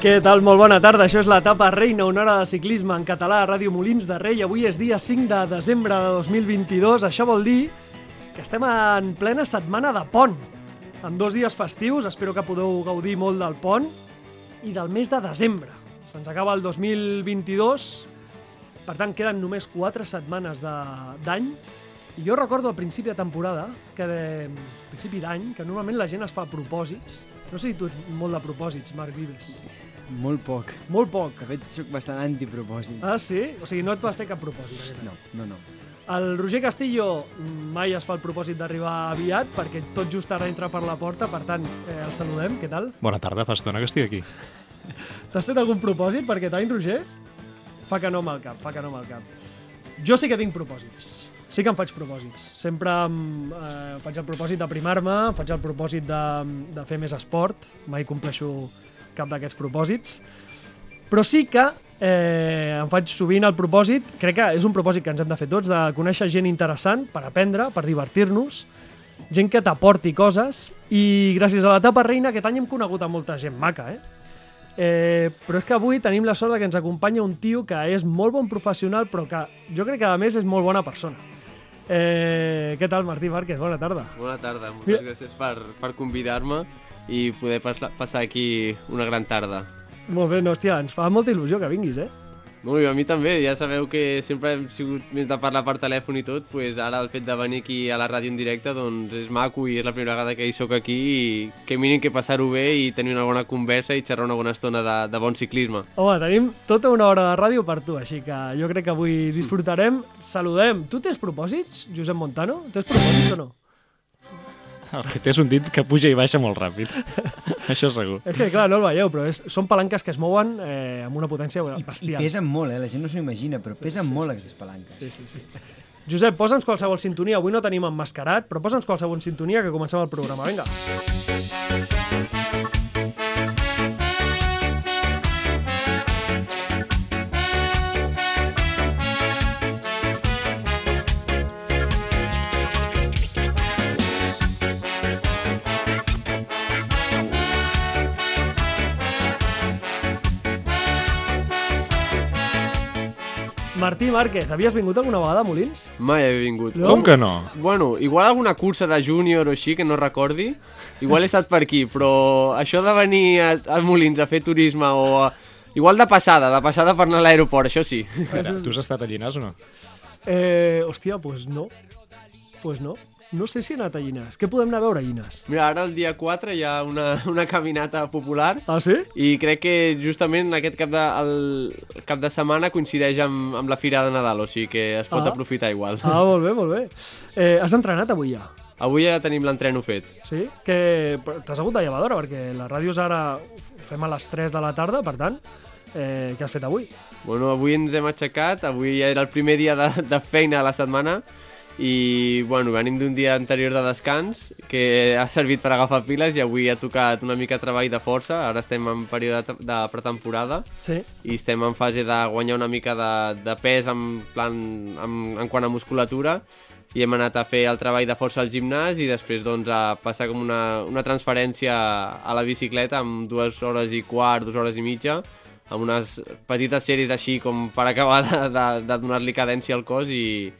Què tal? Molt bona tarda. Això és l'etapa Reina, una hora de ciclisme en català a Ràdio Molins de Rei. Avui és dia 5 de desembre de 2022. Això vol dir que estem en plena setmana de pont. En dos dies festius, espero que podeu gaudir molt del pont i del mes de desembre. Se'ns acaba el 2022, per tant queden només 4 setmanes d'any i jo recordo al principi de temporada, que de principi d'any, que normalment la gent es fa propòsits. No sé si tu ets molt de propòsits, Marc Vives. Molt poc. Molt poc. De fet, sóc bastant antipropòsits. Ah, sí? O sigui, no et vas fer cap propòsit. No, no, no. El Roger Castillo mai es fa el propòsit d'arribar aviat perquè tot just ara entra per la porta, per tant, eh, el saludem. Què tal? Bona tarda, fa estona que estic aquí. T'has fet algun propòsit per aquest any, Roger? Fa que no amb el cap, fa que no amb el cap. Jo sí que tinc propòsits. Sí que em faig propòsits. Sempre em, eh, faig el propòsit d'aprimar-me, faig el propòsit de, de fer més esport. Mai compleixo cap d'aquests propòsits. Però sí que eh, em faig sovint el propòsit, crec que és un propòsit que ens hem de fer tots, de conèixer gent interessant per aprendre, per divertir-nos, gent que t'aporti coses, i gràcies a l'etapa reina aquest any hem conegut a molta gent maca, eh? Eh, però és que avui tenim la sort que ens acompanya un tio que és molt bon professional, però que jo crec que a més és molt bona persona. Eh, què tal, Martí Márquez? Bona tarda. Bona tarda, moltes Mira- gràcies per, per convidar-me i poder pas, passar aquí una gran tarda. Molt bé, no, hòstia, ens fa molta il·lusió que vinguis, eh? Molt bé, a mi també, ja sabeu que sempre hem sigut més de parlar per telèfon i tot, pues ara el fet de venir aquí a la ràdio en directe doncs és maco i és la primera vegada que hi sóc aquí i que mínim que passar-ho bé i tenir una bona conversa i xerrar una bona estona de, de bon ciclisme. Home, tenim tota una hora de ràdio per tu, així que jo crec que avui disfrutarem. Saludem. Tu tens propòsits, Josep Montano? Tens propòsits o no? El que té és un dit que puja i baixa molt ràpid. Això segur. És que, clar, no el veieu, però és, són palanques que es mouen eh, amb una potència I, I bestial. pesen molt, eh? La gent no s'ho imagina, però pesen sí, molt sí, aquestes palanques. Sí, sí, sí. Josep, posa'ns qualsevol sintonia. Avui no tenim emmascarat, però posa'ns qualsevol sintonia que comencem el programa. Vinga. Martí Márquez, havies vingut alguna vegada a Molins? Mai he vingut. No? Com que no? Bueno, igual alguna cursa de júnior o així que no recordi, igual he estat per aquí, però això de venir a, a Molins a fer turisme o... A... Igual de passada, de passada per anar a l'aeroport, això sí. Espera, tu has estat a Llinars o no? Eh, hòstia, doncs pues no. Doncs pues no. No sé si he anat a Llinars. Què podem anar a veure a Llinars? Mira, ara el dia 4 hi ha una, una caminata popular Ah, sí? i crec que justament aquest cap de, el cap de setmana coincideix amb, amb la Fira de Nadal, o sigui que es pot Ah. aprofitar igual. Ah, molt bé, molt bé. Eh, has entrenat avui ja? Avui ja tenim l'entreno fet. Sí? Que t'has hagut de llevar d'hora, perquè les ràdios ara fem a les 3 de la tarda, per tant, eh, què has fet avui? Bueno, avui ens hem aixecat, avui ja era el primer dia de, de feina de la setmana i bueno, venim d'un dia anterior de descans que ha servit per agafar piles i avui ha tocat una mica de treball de força, ara estem en període de, de pretemporada Sí? i estem en fase de guanyar una mica de, de pes en, plan, en, en quant a musculatura i hem anat a fer el treball de força al gimnàs i després doncs, a passar com una, una transferència a la bicicleta amb dues hores i quart, dues hores i mitja amb unes petites sèries així com per acabar de, de, de donar-li cadència al cos i,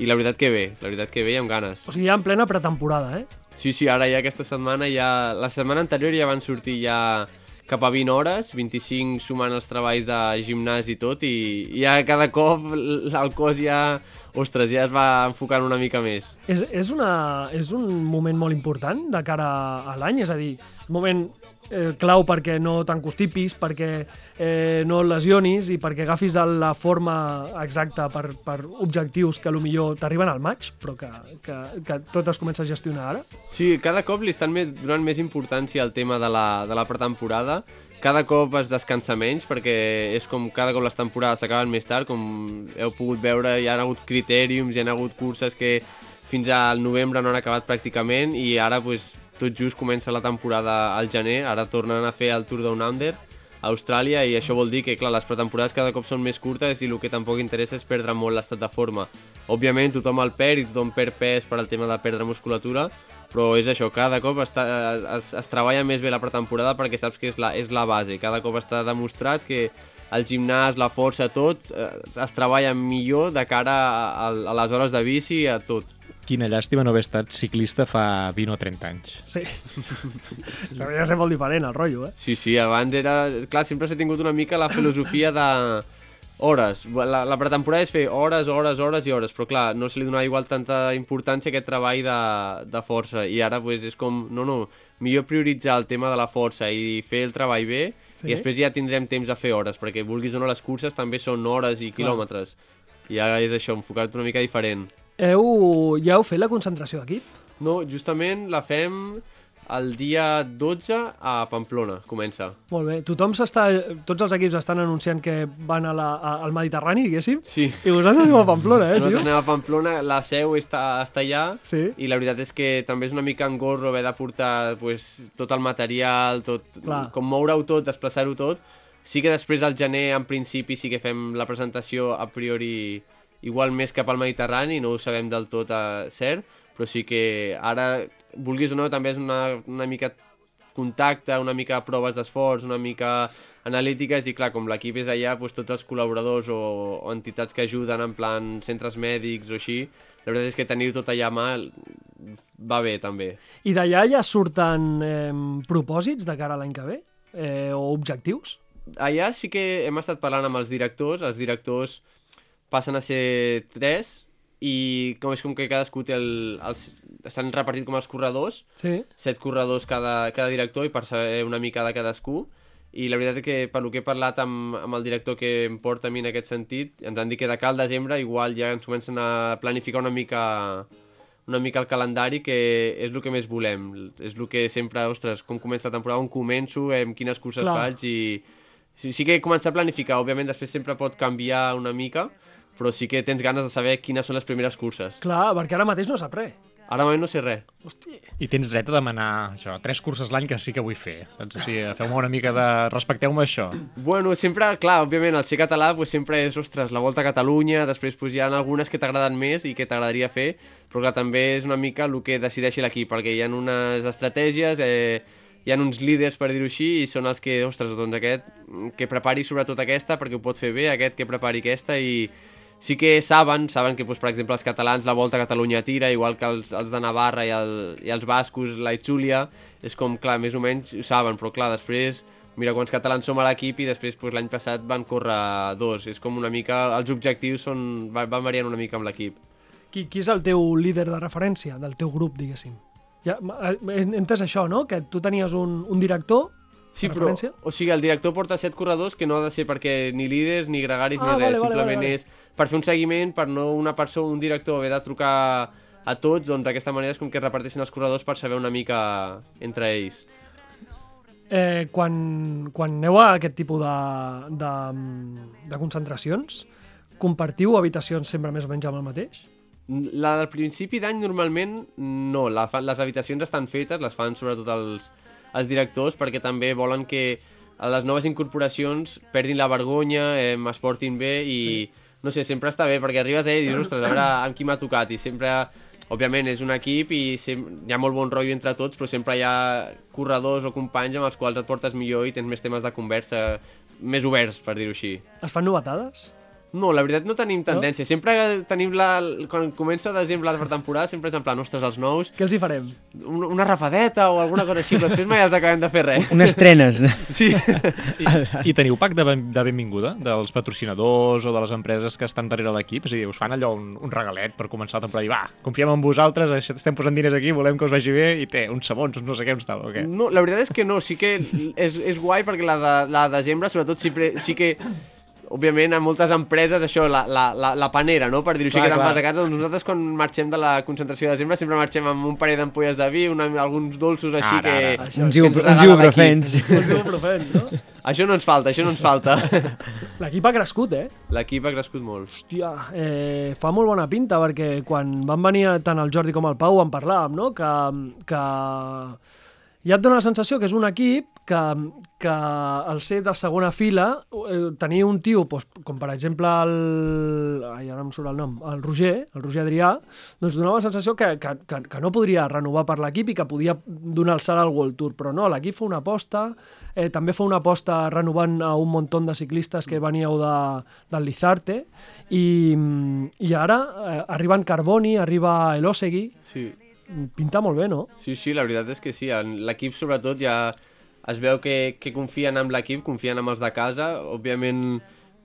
i la veritat que bé, la veritat que bé i amb ganes. O sigui, ja en plena pretemporada, eh? Sí, sí, ara ja aquesta setmana ja... La setmana anterior ja van sortir ja cap a 20 hores, 25 sumant els treballs de gimnàs i tot, i, ja cada cop el cos ja... Ostres, ja es va enfocant una mica més. És, és, una, és un moment molt important de cara a l'any, és a dir, moment eh, clau perquè no t'encostipis, perquè eh, no et lesionis i perquè agafis la forma exacta per, per objectius que millor t'arriben al maig, però que, que, que tot es comença a gestionar ara. Sí, cada cop li estan donant més importància al tema de la, de la pretemporada. Cada cop es descansa menys perquè és com cada cop les temporades s'acaben més tard, com heu pogut veure, hi ha hagut critèriums, hi ha hagut curses que fins al novembre no han acabat pràcticament i ara pues, tot just comença la temporada al gener, ara tornen a fer el Tour Down Under a Austràlia i això vol dir que clar, les pretemporades cada cop són més curtes i el que tampoc interessa és perdre molt l'estat de forma. Òbviament tothom el perd i tothom perd pes per al tema de perdre musculatura, però és això, cada cop està, es, es treballa més bé la pretemporada perquè saps que és la, és la base. Cada cop està demostrat que el gimnàs, la força, tot, eh, es treballa millor de cara a, a les hores de bici, a tot. Quina llàstima no haver estat ciclista fa 20 o 30 anys. Sí. Això havia de ser molt diferent, el rotllo, eh? Sí, sí, abans era... Clar, sempre s'ha tingut una mica la filosofia de hores. La, la pretemporada és fer hores, hores, hores i hores, però clar, no se li donava igual tanta importància a aquest treball de, de força. I ara pues, és com, no, no, millor prioritzar el tema de la força i fer el treball bé Sí. i després ja tindrem temps a fer hores, perquè vulguis o no, les curses també són hores i quilòmetres. I ja és això, enfocar-te una mica diferent. Heu, ja heu fet la concentració d'equip? No, justament la fem el dia 12 a Pamplona, comença. Molt bé. Tothom s'està... Tots els equips estan anunciant que van a la, a, al Mediterrani, diguéssim. Sí. I vosaltres aneu a Pamplona, eh, Nosaltres tio? anem a Pamplona, la seu està, està allà Sí. i la veritat és que també és una mica engorro haver de portar pues, tot el material, tot, Clar. com moure-ho tot, desplaçar-ho tot. Sí que després al gener, en principi, sí que fem la presentació a priori igual més cap al Mediterrani, no ho sabem del tot a cert, però sí que ara, vulguis o no, també és una, una mica contacte, una mica proves d'esforç, una mica analítiques i clar, com l'equip és allà, doncs, tots els col·laboradors o, o entitats que ajuden en plan centres mèdics o així, la veritat és que tenir-ho tot allà a mà va bé també. I d'allà ja surten eh, propòsits de cara a l'any que ve? Eh, o objectius? Allà sí que hem estat parlant amb els directors, els directors passen a ser tres i com és com que cadascú té el, els, estan repartit com els corredors, Sí. set corredors cada, cada director i per saber una mica de cadascú i la veritat és que per lo que he parlat amb, amb el director que em porta a mi en aquest sentit ens han dit que de cal desembre igual ja ens comencen a planificar una mica una mica el calendari que és el que més volem és el que sempre, ostres, com comença la temporada on començo, amb quines curses Clar. faig i sí, sí que he començat a planificar òbviament després sempre pot canviar una mica però sí que tens ganes de saber quines són les primeres curses Clar, perquè ara mateix no sap res. ara mai no sé res Hosti. I tens dret a demanar això, tres curses l'any que sí que vull fer. Doncs, o sigui, feu-me una mica de... Respecteu-me això. Bueno, sempre, clar, òbviament, el ser català pues, sempre és, ostres, la Volta a Catalunya, després pues, hi ha algunes que t'agraden més i que t'agradaria fer, però clar, també és una mica el que decideixi l'equip, perquè hi ha unes estratègies, eh, hi ha uns líders, per dir-ho així, i són els que, ostres, doncs aquest, que prepari sobretot aquesta perquè ho pot fer bé, aquest que prepari aquesta, i sí que saben, saben que, doncs, per exemple, els catalans la Volta a Catalunya tira, igual que els, els de Navarra i, el, i els bascos la Itxúlia, és com, clar, més o menys ho saben, però clar, després mira quants catalans som a l'equip i després pues, l'any passat van córrer dos. És com una mica, els objectius són, va- van variant una mica amb l'equip. Qui, qui és el teu líder de referència del teu grup, diguéssim? Ja, eh, he entès això, no? Que tu tenies un, un director Sí, però, referència? o sigui, el director porta set corredors que no ha de ser perquè ni líders, ni gregaris, Ah, ni res. vale, vale, Simplement vale, vale. és per fer un seguiment, per no una persona, un director haver de trucar a tots, doncs d'aquesta manera és com que es reparteixen els corredors per saber una mica entre ells. Eh, quan, quan aneu a aquest tipus de, de, de concentracions, compartiu habitacions sempre més o menys amb el mateix? La del principi d'any normalment no, la fan, les habitacions estan fetes, les fan sobretot els, els directors perquè també volen que a les noves incorporacions perdin la vergonya, eh, es portin bé i no sé, sempre està bé perquè arribes allà i dius, ostres, a veure amb qui m'ha tocat i sempre, òbviament és un equip i hi ha molt bon rotllo entre tots però sempre hi ha corredors o companys amb els quals et portes millor i tens més temes de conversa més oberts, per dir-ho així. Es fan novetades? No, la veritat no tenim tendència. Sempre tenim la... Quan comença desembre la temporada, sempre és en plan, ostres, els nous, Què els hi farem? un- una rafadeta o alguna cosa així, però després mai els acabem de fer res. Unes trenes. Sí. I, I teniu pack de, ben, de benvinguda dels patrocinadors o de les empreses que estan darrere l'equip? És a dir, us fan allò un, un regalet per començar la temporada i va, confiem en vosaltres, això estem posant diners aquí, volem que us vagi bé i té uns sabons, uns no sé què, uns tal, o què? No, la veritat és que no, sí que és, és guai perquè la de, la de desembre, sobretot, sí, sí que òbviament, a moltes empreses, això, la, la, la, la panera, no? Per dir-ho així, Clar, que te'n vas a casa. Doncs nosaltres, quan marxem de la concentració de desembre, sempre marxem amb un parell d'ampolles de vi, una, alguns dolços així Ara, que... ara. Això uns que uns ibuprofens. Els ibuprofens, no? Això no ens falta, això no ens falta. L'equip ha crescut, eh? L'equip ha crescut molt. Hòstia, eh, fa molt bona pinta perquè quan van venir tant el Jordi com el Pau en parlàvem, no? Que, que ja et dona la sensació que és un equip que, que al ser de segona fila eh, tenir un tio, doncs, com per exemple el... Ai, ara em surt el nom, el Roger, el Roger Adrià, doncs donava la sensació que, que, que, que no podria renovar per l'equip i que podia donar el salt al World Tour, però no, l'equip fa una aposta, eh, també fa una aposta renovant a un munt de ciclistes que veníeu de, del Lizarte i, i ara eh, arriba en Carboni, arriba Elosegui, Sí. Pinta molt bé, no? Sí, sí, la veritat és que sí. L'equip, sobretot, ja es veu que, que confien en l'equip, confien en els de casa. Òbviament,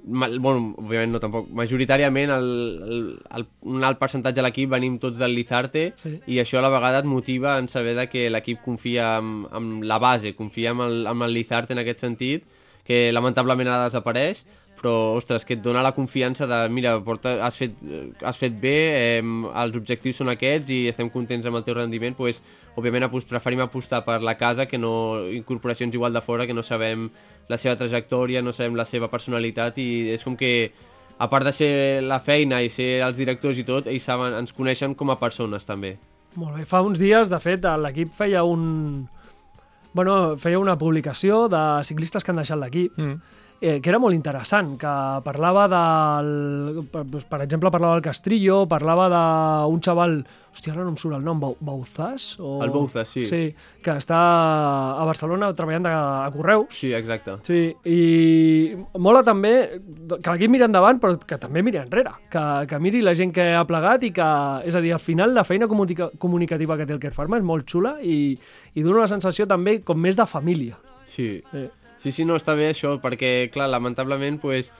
ma, bueno, òbviament no tampoc, majoritàriament el, el, el, un alt percentatge de l'equip venim tots del Lizarte Sí. i això a la vegada et motiva en saber de que l'equip confia en, en la base, confia en el, en el Lizarte en aquest sentit, que lamentablement ara desapareix, però, ostres, que et dona la confiança de, mira, porta, has, fet, has fet bé, eh, els objectius són aquests i estem contents amb el teu rendiment, doncs, òbviament apost, preferim apostar per la casa que no incorporacions igual de fora, que no sabem la seva trajectòria, no sabem la seva personalitat i és com que a part de ser la feina i ser els directors i tot, ells saben, ens coneixen com a persones també. Molt bé. Fa uns dies, de fet, l'equip feia un... Bueno, feia una publicació de ciclistes que han deixat l'equip, Mm. Eh, que era molt interessant, que parlava del... Per, doncs, per exemple, parlava del Castrillo, parlava d'un xaval... Hòstia, ara no em surt el nom, Bau- Bauzás? O... El Bauzas, sí. Sí, que està a Barcelona treballant de, a Correus. Sí, exacte. Sí, i mola també que l'equip miri endavant, però que també miri enrere, que, que miri la gent que ha plegat i que, és a dir, al final la feina comunica comunicativa que té el Care Pharma és molt xula i, i dona una sensació també com més de família. Sí. Eh, Sí, sí, no, està bé això, perquè, clar, lamentablement, pues,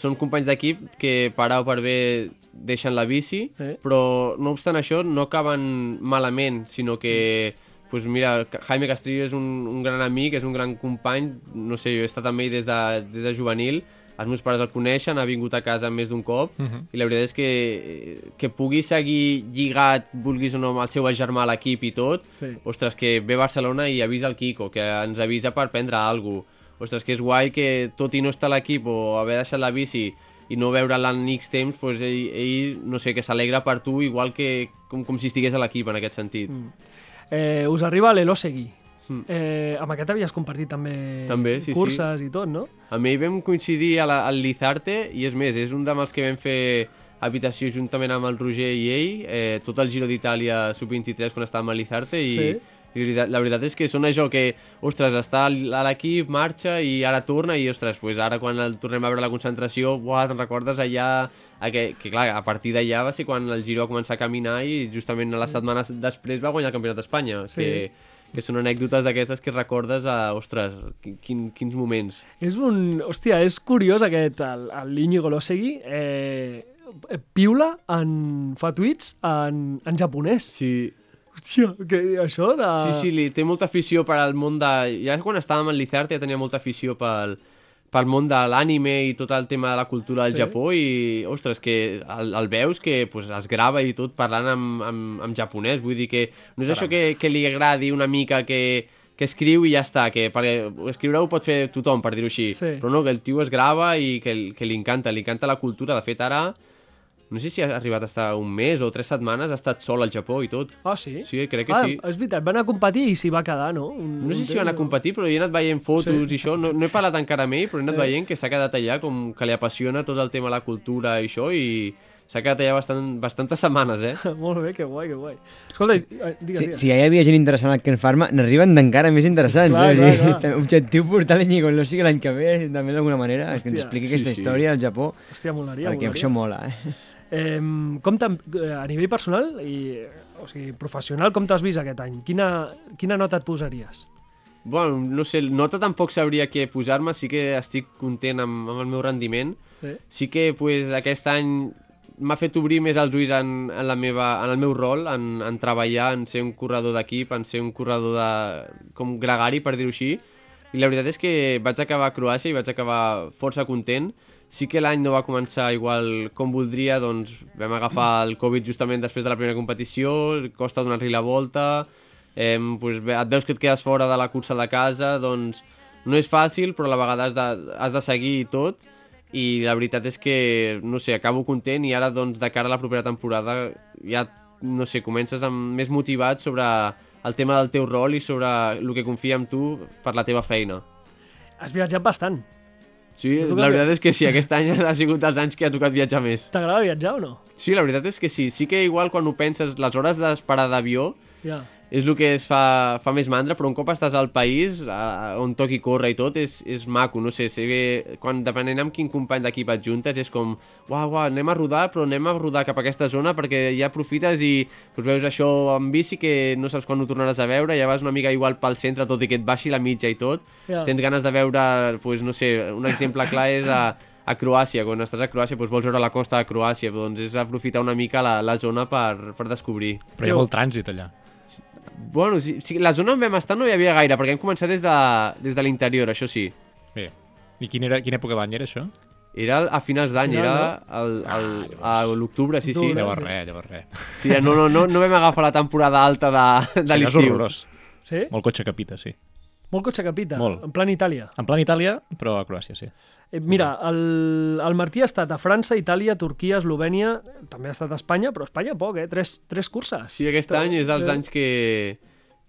són companys d'equip que per A o per B deixen la bici, Eh. però no obstant això no acaben malament, sinó que, pues, mira, Jaime Castrillo és un, un gran amic, és un gran company, no sé, jo he estat amb ell des de, des de juvenil, els meus pares el coneixen, ha vingut a casa més d'un cop, Uh -huh. i la veritat és que, que pugui seguir lligat, vulguis o no, amb el seu germà a l'equip i tot, sí. ostres, que ve a Barcelona i avisa el Kiko, que ens avisa per prendre alguna cosa. Ostres, que és guai que tot i no estar a l'equip o haver deixat la bici i no veure'l en X temps, doncs ell, ell no sé, que s'alegra per tu igual que com, com si estigués a l'equip en aquest sentit. Mm. Eh, us arriba l'Elosegui. Mm. Eh, amb aquest havies compartit també, També, sí, sí. curses i tot, no? Amb ell vam coincidir a la, al Lizarte i és més, és un dels que vam fer habitació juntament amb el Roger i ell, eh, tot el Giro d'Itàlia sub-23 quan estàvem a Lizarte i, Sí. I la veritat, és que són això que, ostres, està a l'equip, marxa i ara torna i, ostres, pues ara quan el tornem a veure la concentració, buah, te'n recordes allà, a que, que clar, a partir d'allà va ser quan el Giro va començar a caminar i justament les setmanes després va guanyar el Campionat d'Espanya, Sí. que, que són anècdotes d'aquestes que recordes a, ostres, quin, quins moments. És un... Hòstia, és curiós aquest, el, el Íñigo Losegui, eh, piula en... fa tuits en, en japonès. Sí, Hòstia, que això de... Sí, sí, li té molta afició per al món de... Ja quan estàvem al Lizarte ja tenia molta afició pel, pel món de l'ànime i tot el tema de la cultura del Sí. Japó i, ostres, que el, el veus que pues, es grava i tot parlant en, en, en japonès, vull dir que no és això que, que li agradi una mica que, que escriu i ja està, que perquè escriure ho pot fer tothom, per dir-ho així, Sí. però no, que el tio es grava i que, que li encanta, li encanta la cultura, de fet ara no sé si ha arribat a estar un mes o tres setmanes, ha estat sol al Japó i tot. Ah, sí? Sí, crec que ah, sí. És veritat, van a competir i s'hi va quedar, no? Un, No sé un si van a competir, però he anat veient fotos Sí. sí. i això. No, no he parlat encara amb ell, però he anat Eh. veient que s'ha quedat allà, com que li apassiona tot el tema de la cultura i això, i s'ha quedat allà bastant, bastantes setmanes, eh? Molt bé, que guai, que guai. Escolta, eh, digues, Si, digues. si ja hi havia gent interessant al Ken Pharma, n'arriben d'encara més interessants. Clar, eh? clar, O sigui, clar. Objectiu portar l'Iñigo Lossi l'any que ve, també d'alguna manera, que ens Hòstia, expliqui sí, aquesta sí. història al Japó, Hòstia, molaria, perquè molaria. això mola, eh? Eh, com a nivell personal i o sigui, professional, com t'has vist aquest any? Quina, quina nota et posaries? Bueno, no sé, nota tampoc sabria què posar-me, sí que estic content amb, amb el meu rendiment. Sí? Sí que pues, aquest any m'ha fet obrir més els ulls en, en, la meva, en el meu rol, en, en treballar, en ser un corredor d'equip, en ser un corredor de, com gregari, per dir-ho així. I la veritat és que vaig acabar a Croàcia i vaig acabar força content. Sí que l'any no va començar igual com voldria, doncs vam agafar el Covid justament després de la primera competició, costa donar-li la volta, eh, bé, et veus que et quedes fora de la cursa de casa, doncs no és fàcil, però a la vegada has de, has de seguir i tot, i la veritat és que, no sé, acabo content i ara, doncs, de cara a la propera temporada ja, no sé, comences amb més motivat sobre el tema del teu rol i sobre el que confia en tu per la teva feina. Has viatjat bastant. Sí, la veritat és que sí, aquest any ha sigut dels anys que ha tocat viatjar més. T'agrada viatjar o no? Sí, la veritat és que sí. Sí que igual quan ho penses, les hores d'esperar d'avió Ja. És el que es fa, fa més mandra, però un cop estàs al país, a, on toqui córrer i tot, és, és maco, no sé, sé que quan, depenent amb quin company d'equip et juntes, és com, uau, uau, anem a rodar, però anem a rodar cap a aquesta zona perquè ja aprofites i pues, veus això en bici que no saps quan ho tornaràs a veure, ja vas una mica igual pel centre, tot i que et baixi la mitja i tot, Ja. tens ganes de veure, pues, no sé, un exemple clar és a, a Croàcia, quan estàs a Croàcia doncs vols veure la costa de Croàcia, doncs és aprofitar una mica la, la zona per, per descobrir. Però hi ha molt trànsit allà. Bueno, sí, sí, la zona on vam estar no hi havia gaire, perquè hem començat des de, des de l'interior, això sí. Bé. I quina, era, quina època de l'any era això? Era a finals d'any, Final, era el, el, a l'octubre, sí, sí. Llavors res, llavors res. sí no, no, no, no vam agafar la temporada alta de, de Sí, és l'estiu. horrorós. Sí? Molt cotxe que pita, sí. Molt cotxe que pita. Molt. En plan Itàlia. En plan Itàlia, però a Croàcia, sí. Eh, mira, el, el Martí ha estat a França, Itàlia, Turquia, Eslovènia, també ha estat a Espanya, però a Espanya poc, eh? Tres, tres curses. Sí, aquest any és dels Eh, anys que,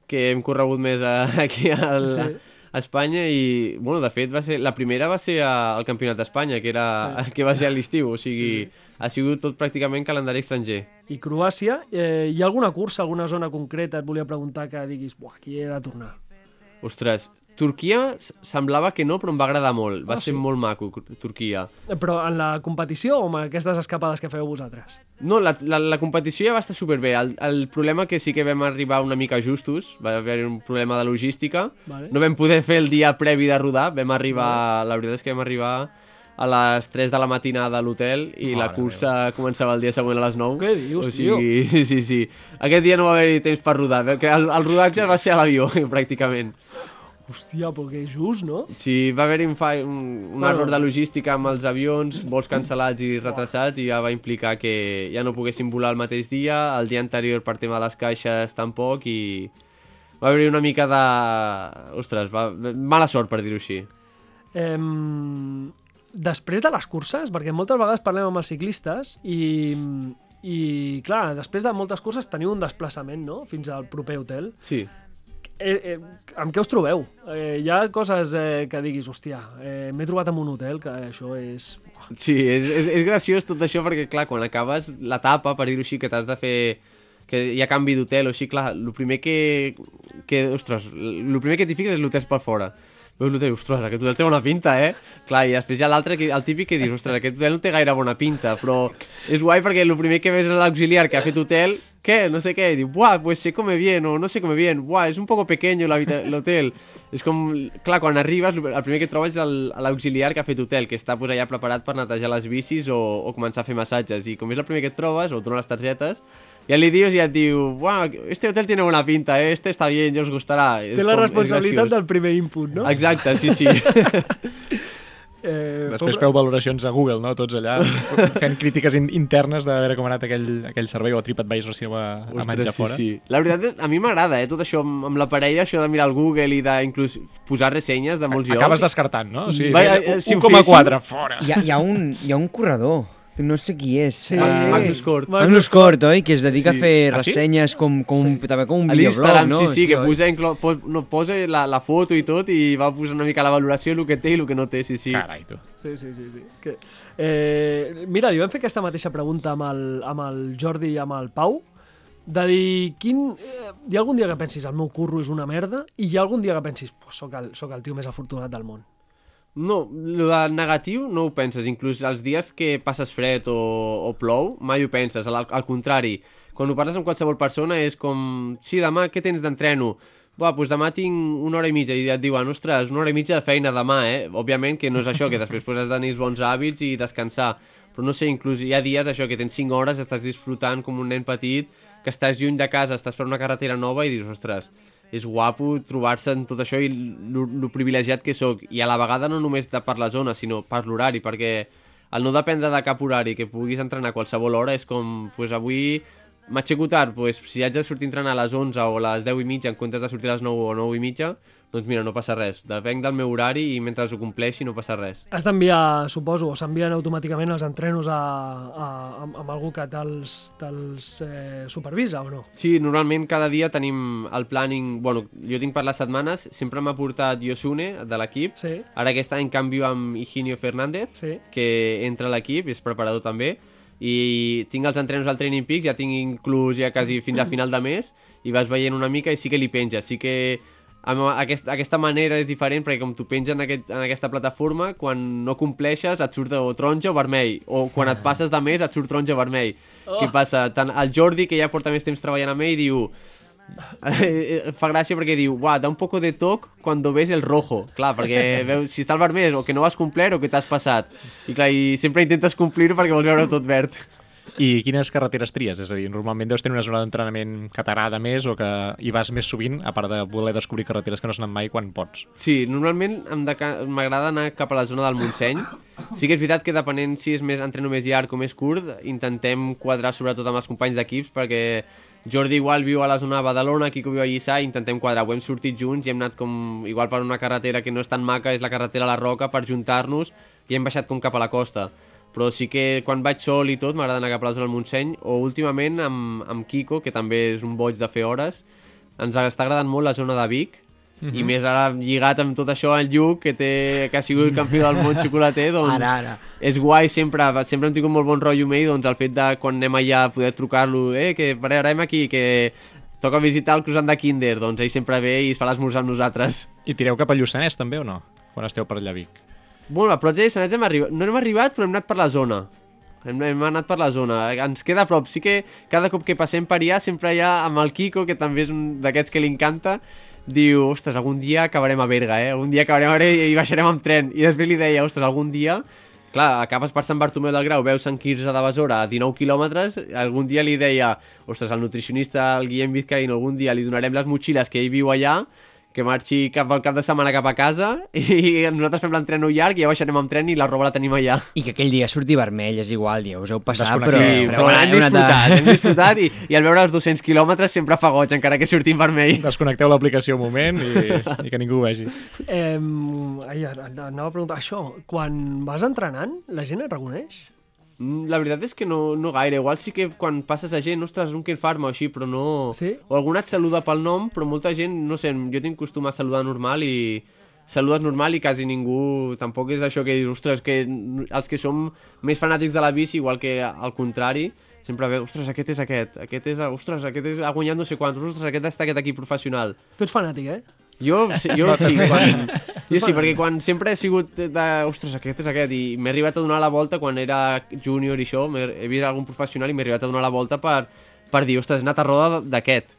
que hem corregut més a, aquí al, Sí. a Espanya i, bueno, de fet, va ser, la primera va ser a- al Campionat d'Espanya, que, era, que va ser a l'estiu, o sigui, ha sigut tot pràcticament calendari estranger. I Croàcia, eh, hi ha alguna cursa, alguna zona concreta, et volia preguntar que diguis, buah, aquí he de tornar. Ostres, Turquia semblava que no, però em va agradar molt. Va Ah, ser sí? molt maco, Turquia. Però en la competició o amb aquestes escapades que feu vosaltres? No, la, la, la competició ja va estar superbé. El, el problema que sí que vam arribar una mica justos, va haver un problema de logística. Vale. No vam poder fer el dia previ de rodar, vam arribar, la veritat és que vam arribar a les 3 de la matinada a l'hotel i la Mare cursa començava el dia següent a les 9. Què dius, o sigui, Sí, sí, sí. Aquest dia no va haver-hi temps per rodar, el, el rodatge va ser a l'avió, pràcticament. Hòstia, però que just, no? Sí, va haver-hi un, un, un Bueno. error de logística amb els avions, vols cancel·lats i retrasats, i ja va implicar que ja no poguessin volar el mateix dia, el dia anterior per tema de les caixes tampoc, i va haver-hi una mica de... Ostres, va... mala sort, per dir-ho així. Em, després de les curses, perquè moltes vegades parlem amb els ciclistes i, i clar, després de moltes curses teniu un desplaçament, no?, fins al proper hotel. Sí. Eh, eh, amb què us trobeu? Eh, hi ha coses eh, que diguis, hòstia, eh, m'he trobat en un hotel, que això és... Sí, és, és, és graciós tot això perquè, clar, quan acabes l'etapa, per dir-ho així, que t'has de fer que hi ha canvi d'hotel o així, clar, el primer que, que ostres, el primer que t'hi fixes és l'hotel per fora. Veus l'hotel, ostres, aquest hotel té bona pinta, eh? Clar, i després hi ha l'altre, el típic que dius, ostres, aquest hotel no té gaire bona pinta, però és guai perquè el primer que ves és l'auxiliar que ha fet hotel, què? No sé què, i diu, buah, pues se come bien, o no se come bien, buah, és un poco pequeño l'hotel. És com, clar, quan arribes, el primer que trobes és l'auxiliar que ha fet hotel, que està pues, allà preparat per netejar les bicis o, o començar a fer massatges. I com és el primer que et trobes, o et donen les targetes, ja li dius i et diu, buah, este hotel tiene buena pinta, eh? este está bien, ya os gustará. Té la com- responsabilitat del primer input, no? Exacte, sí, sí. Eh, Després feu- valoracions a Google, no? Tots allà, fent crítiques in internes de veure com ha anat aquell, aquell servei o a TripAdvisor si aneu a, a menjar sí, fora. sí. La veritat, és- a mi m'agrada, eh, tot això amb, amb la parella, això de mirar el Google i d'inclús posar ressenyes de molts Acabes llocs. descartant, no? O sigui, Va, sí, eh, si ho 1,4, fora. Hi ha, hi, ha un, hi ha un corredor, no sé qui és. Sí. Ah, Magnus Cort. Magnus Cort, oi? Que es dedica Sí. a fer Ah, sí? ressenyes com, com, Sí. també com un videoblog, no? sí, sí, que oi? posa, inclo, pos, no, posa la, la foto i tot i va posar una mica la valoració, el que té i el que no té, sí, sí. Carai, tu. Sí, sí, sí. sí. Que, eh, mira, li vam fer aquesta mateixa pregunta amb el, amb el Jordi i amb el Pau, de dir, quin, eh, hi ha algun dia que pensis el meu curro és una merda i hi ha algun dia que pensis, pues, soc, el, soc el tio més afortunat del món. No, el negatiu no ho penses, inclús els dies que passes fred o, o plou, mai ho penses, al, al contrari, quan ho parles amb qualsevol persona és com, sí, demà què tens d'entreno? Buah, doncs demà tinc una hora i mitja i et diuen, ostres, una hora i mitja de feina demà, eh? Òbviament que no és això, que després pues, has de tenir bons hàbits i descansar, però no sé, inclús hi ha dies això, que tens 5 hores, estàs disfrutant com un nen petit, que estàs lluny de casa, estàs per una carretera nova i dius, ostres, és guapo trobar-se en tot això i el privilegiat que sóc. I a la vegada no només de per la zona, sinó per l'horari, perquè el no dependre de cap horari, que puguis entrenar a qualsevol hora, és com, pues avui m'aixeco tard, pues, si haig de sortir a entrenar a les 11 o a les 10 i mitja en comptes de sortir a les 9 o 9 i mitja, doncs mira, no passa res. Depenc del meu horari i mentre ho compleixi no passa res. Has d'enviar, suposo, o s'envien automàticament els entrenos a, a, amb, amb algú que te'ls te eh, supervisa o no? Sí, normalment cada dia tenim el planning... Bueno, jo tinc per les setmanes, sempre m'ha portat Yosune, de l'equip. Sí, Ara aquest any canvio amb Higinio Fernández, sí. que entra a l'equip, és preparador també, i tinc els entrenos al Training Peaks, ja tinc inclús ja quasi fins a final de mes, i vas veient una mica i sí que li penja, sí que amb aquest, aquesta manera és diferent perquè com tu penges en, aquest, en aquesta plataforma, quan no compleixes et surt o taronja o vermell, o quan et passes de més et surt taronja o vermell. Oh. Què passa? Tant el Jordi, que ja porta més temps treballant amb ell, diu fa gràcia perquè diu, uah, da un poco de toc cuando ves el rojo. Clar, perquè veu, si està el vermell o que no vas complir o que t'has passat. I clar, i sempre intentes complir perquè vols veure tot verd. I quines carreteres tries? És a dir, normalment deus tenir una zona d'entrenament que t'agrada més o que hi vas més sovint, a part de voler descobrir carreteres que no s'han anat mai quan pots. Sí, normalment m'agrada anar cap a la zona del Montseny. Sí que és veritat que depenent si és més entreno més llarg o més curt, intentem quadrar sobretot amb els companys d'equips perquè Jordi igual viu a la zona de Badalona, Quico viu a Lliçà i intentem quadrar. Ho hem sortit junts i hem anat com igual per una carretera que no és tan maca, és la carretera a la Roca, per juntar-nos i hem baixat com cap a la costa. Però sí que quan vaig sol i tot m'agrada anar cap a la zona del Montseny o últimament amb, amb Quico, que també és un boig de fer hores, ens està agradant molt la zona de Vic, Mhm. i més ara lligat amb tot això el Lluc, que, té, que ha sigut campió del món xocolater, doncs Ara, ara. és guai sempre, sempre hem tingut molt bon rotllo amb ell, doncs el fet de quan anem allà poder trucar-lo, eh, que pararem aquí, que toca visitar el croissant de Kinder, doncs ell sempre ve i es fa l'esmorzar amb nosaltres. I tireu cap a Lluçanès també o no? Quan esteu per allà a Vic. Bueno, a Prats de Lluçanès hem arribat, no hem arribat, però hem anat per la zona. Hem, hem anat per la zona, ens queda a prop. Sí que cada cop que passem per allà, sempre hi ha amb el Kiko, que també és un d'aquests que li encanta, diu, ostres, algun dia acabarem a Berga, eh? Algun dia acabarem a Berga i baixarem amb tren. I després li deia, ostres, algun dia clar, acabes per Sant Bartomeu del Grau, veus Sant Quirze de Besora a 19 quilòmetres, algun dia li deia, ostres, al nutricionista, el Guillem Vizcaíno, algun dia li donarem les motxilles que ell viu allà, que marxi cap al cap de setmana cap a casa i nosaltres fem l'entreno llarg i ja baixarem amb tren i la roba la tenim allà. I que aquell dia surti vermell, és igual, dia, us heu passat, però... Sí, però, bueno, hem heu anat a- disfrutat, hem disfrutat i, i al veure els 200 quilòmetres sempre fa goig, encara que surti en vermell. Desconnecteu l'aplicació un moment i, i que ningú ho vegi. Eh, ai, anava a preguntar això. Quan vas entrenant, la gent et reconeix? Mm, La veritat és que no, no gaire, igual sí que quan passes a gent, ostres, un Ken Farma o així, però no... Sí? O algun et saluda pel nom, però molta gent, no sé, jo tinc costum a saludar normal i saludes normal i quasi ningú, tampoc és això que dius, ostres, que els que som més fanàtics de la bici, igual que al contrari, sempre veu, ostres, aquest és aquest, aquest és, ostres, aquest és, ha guanyat no sé quants, ostres, aquest està aquest aquí professional. Tu ets fanàtic, eh? Jo, sí, jo sí, quan, jo sí, perquè quan sempre he sigut de, ostres, aquest és aquest, i m'he arribat a donar la volta quan era júnior i això, he vist algun professional i m'he arribat a donar la volta per, per dir, ostres, he anat a roda d'aquest.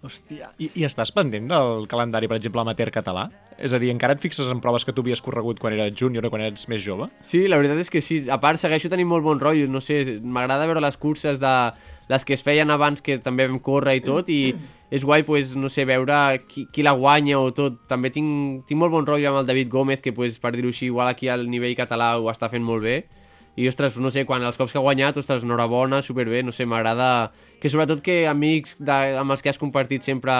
Hòstia. I, I estàs pendent del calendari, per exemple, amateur català? És a dir, encara et fixes en proves que tu havies corregut quan eres júnior o quan eres més jove? Sí, la veritat és que sí. A part, segueixo tenint molt bon rotllo. No sé, m'agrada veure les curses de les que es feien abans, que també vam córrer i tot, i és guai, pues, no sé, veure qui, qui la guanya o tot. També tinc, tinc molt bon rotllo amb el David Gómez, que, pues, per dir-ho així, igual aquí al nivell català ho està fent molt bé. I, ostres, no sé, quan els cops que ha guanyat, ostres, enhorabona, superbé, no sé, m'agrada... Que sobretot que amics de, amb els que has compartit sempre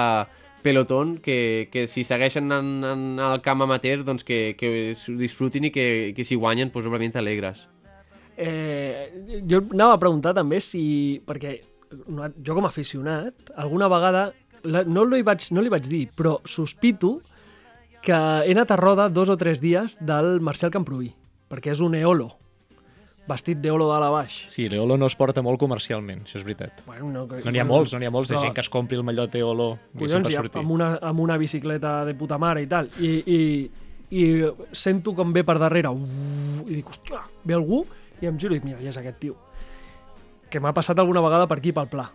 pelotón, que, que si segueixen en, en el camp amateur, doncs que, que s'ho disfrutin i que, que si guanyen, doncs òbviament t'alegres. Eh, jo anava a preguntar també si... Perquè no- jo com a aficionat, alguna vegada, la, no, li vaig, no li vaig dir, però sospito que he anat a roda dos o tres dies del Marcel Camproví, perquè és un eolo, vestit d'eolo dalt a baix. Sí, l'Eolo no es porta molt comercialment, això és veritat. Bueno, no, No n'hi ha molts, no n'hi ha molts de Però- gent que es compri el mallot Eolo Collons, sortir. amb una, amb una bicicleta de puta mare i tal. I, i, i sento com ve per darrere uf, i dic, hòstia, ve algú i em giro i dic, mira, ja és aquest tio que m'ha passat alguna vegada per aquí pel pla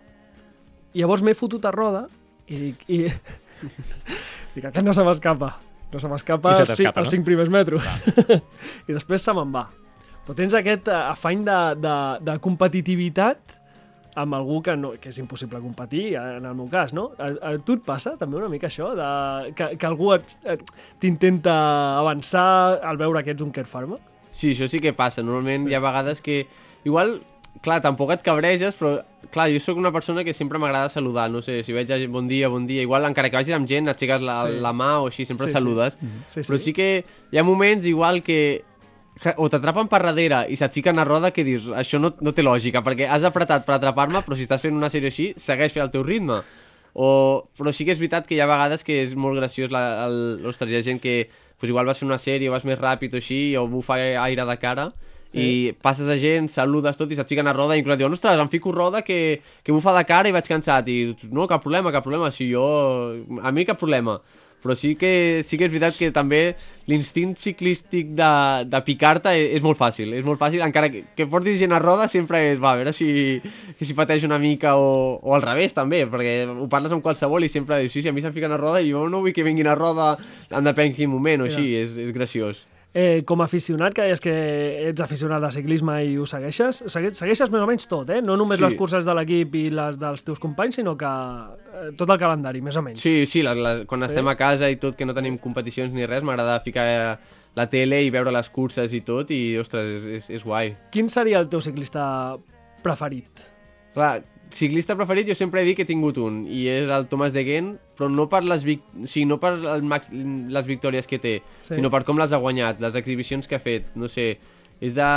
i llavors m'he fotut a roda i dic, i... dic aquest no se m'escapa no se m'escapa els, cinc, t'escapa, els no? cinc primers metros i després se me'n va però tens aquest eh, afany de, de, de competitivitat amb algú que, no, que és impossible competir, en el meu cas, no? A, a tu et passa també una mica això, de, que, que algú t'intenta avançar al veure que ets un Kerr Farmer? Sí, això sí que passa. Normalment hi ha vegades que... Igual clar, tampoc et cabreges, però, clar, jo sóc una persona que sempre m'agrada saludar, no sé, si veig gent, bon dia, bon dia, igual encara que vagis amb gent, aixeques la, Sí. sí. la mà o així, sempre Sí, sí, sí. saludes. Sí, Però sí que hi ha moments igual que que o t'atrapen per darrere i se't fiquen a roda que dius, això no, no té lògica, perquè has apretat per atrapar-me, però si estàs fent una sèrie així, segueix fent el teu ritme. O... Però sí que és veritat que hi ha vegades que és molt graciós, la, el... ostres, hi ha gent que pues, igual vas fer una sèrie vas més ràpid o així, o bufa aire de cara, i passes a gent, saludes tot i se't fiquen a roda i inclús et diuen, ostres, em fico roda que, que bufa de cara i vaig cansat i no, cap problema, cap problema, si jo a mi cap problema però sí que, sí que és veritat que també l'instint ciclístic de, de picar-te és, és molt fàcil, és molt fàcil, encara que, que portis gent a roda sempre és, va, a veure si, que si pateix una mica o, o al revés també, perquè ho parles amb qualsevol i sempre dius, sí, sí, a mi se'm fiquen a roda i jo no vull que vinguin a roda en depèn quin moment o així, és, és graciós. Eh, com a aficionat, que deies que ets aficionat de ciclisme i ho segueixes, segue segueixes més o menys tot, eh? No només Sí. les curses de l'equip i les dels teus companys, sinó que eh, tot el calendari, més o menys. Sí, sí, la, la, quan Sí. estem a casa i tot, que no tenim competicions ni res, m'agrada ficar la tele i veure les curses i tot, i, ostres, és, és, és guai. Quin seria el teu ciclista preferit? Clar, ciclista preferit jo sempre he dit que he tingut un, i és el Thomas de Gent, però no per les, vic... o sigui, no per max... les victòries que té, Sí. sinó per com les ha guanyat, les exhibicions que ha fet, no sé, és de,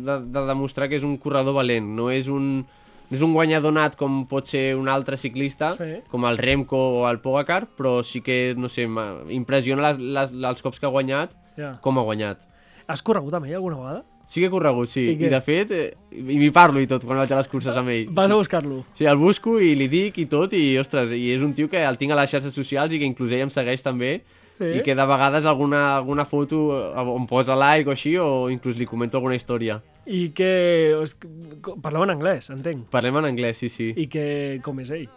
de, de demostrar que és un corredor valent, no és un, no és un guanyador nat com pot ser un altre ciclista, Sí. com el Remco o el Pogacar, però sí que, no sé, m'impressiona les, les, els cops que ha guanyat, Ja. com ha guanyat. Has corregut amb ell alguna vegada? Sí que he corregut, sí. I I, de fet, eh, i m'hi parlo i tot quan vaig a les curses amb ell. Vas a buscar-lo. Sí, el busco i li dic i tot, i ostres, i és un tio que el tinc a les xarxes socials i que inclús ell em segueix també, Sí? i que de vegades alguna, alguna foto eh, em posa like o així, o inclús li comento alguna història. I que- Parleu en anglès, entenc. Parlem en anglès, sí, sí. I que... Com és ell?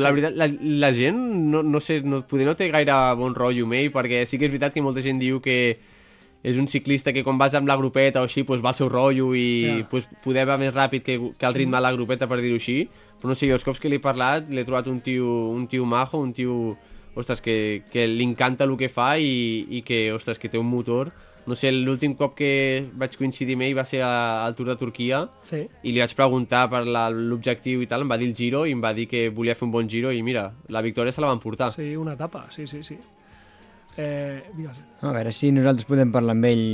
La veritat, la, la gent, no, no sé, no, poder no té gaire bon rotllo amb ell, perquè sí que és veritat que molta gent diu que és un ciclista que quan vas amb la grupeta o així pues, va al seu rotllo i Ja. pues, poder va més ràpid que, que el ritme de la grupeta, per dir-ho així. Però no sé, els cops que li he parlat l'he trobat un tio, un tio majo, un tio ostres, que, que li encanta el que fa i, i que, ostres, que té un motor. No sé, l'últim cop que vaig coincidir amb ell va ser a- al Tour de Turquia Sí. i li vaig preguntar per l'objectiu i tal, em va dir el giro i em va dir que volia fer un bon giro i mira, la victòria se la van portar. Sí, una etapa, sí, sí, sí. Eh, digues. A veure si nosaltres podem parlar amb ell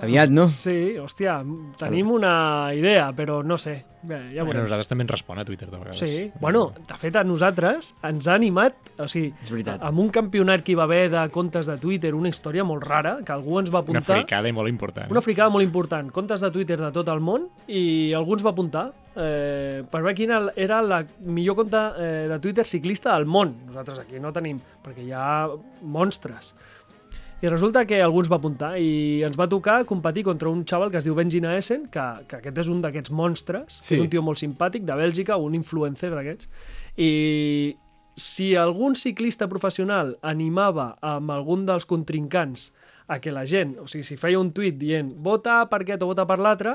aviat, no? Sí, hòstia, tenim una idea, però no sé. Bé, ja Bueno, nosaltres també ens respon a Twitter de vegades. Sí, bueno, de fet a nosaltres ens ha animat, o sigui, És veritat. amb un campionat que hi va haver de comptes de Twitter, una història molt rara, que algú ens va Una apuntar... fricada i molt important. Una fricada molt important, comptes de Twitter de tot el món, i algú ens va apuntar eh, per veure quina era la millor compte eh, de Twitter ciclista del món. Nosaltres aquí no tenim, perquè hi ha monstres. I resulta que algú ens va apuntar i ens va tocar competir contra un xaval que es diu Benjina Essen, que, que aquest és un d'aquests monstres, sí. És un tio molt simpàtic, de Bèlgica, un influencer d'aquests, i si algun ciclista professional animava amb algun dels contrincants a que la gent, o sigui, si feia un tuit dient vota per aquest o vota per l'altre,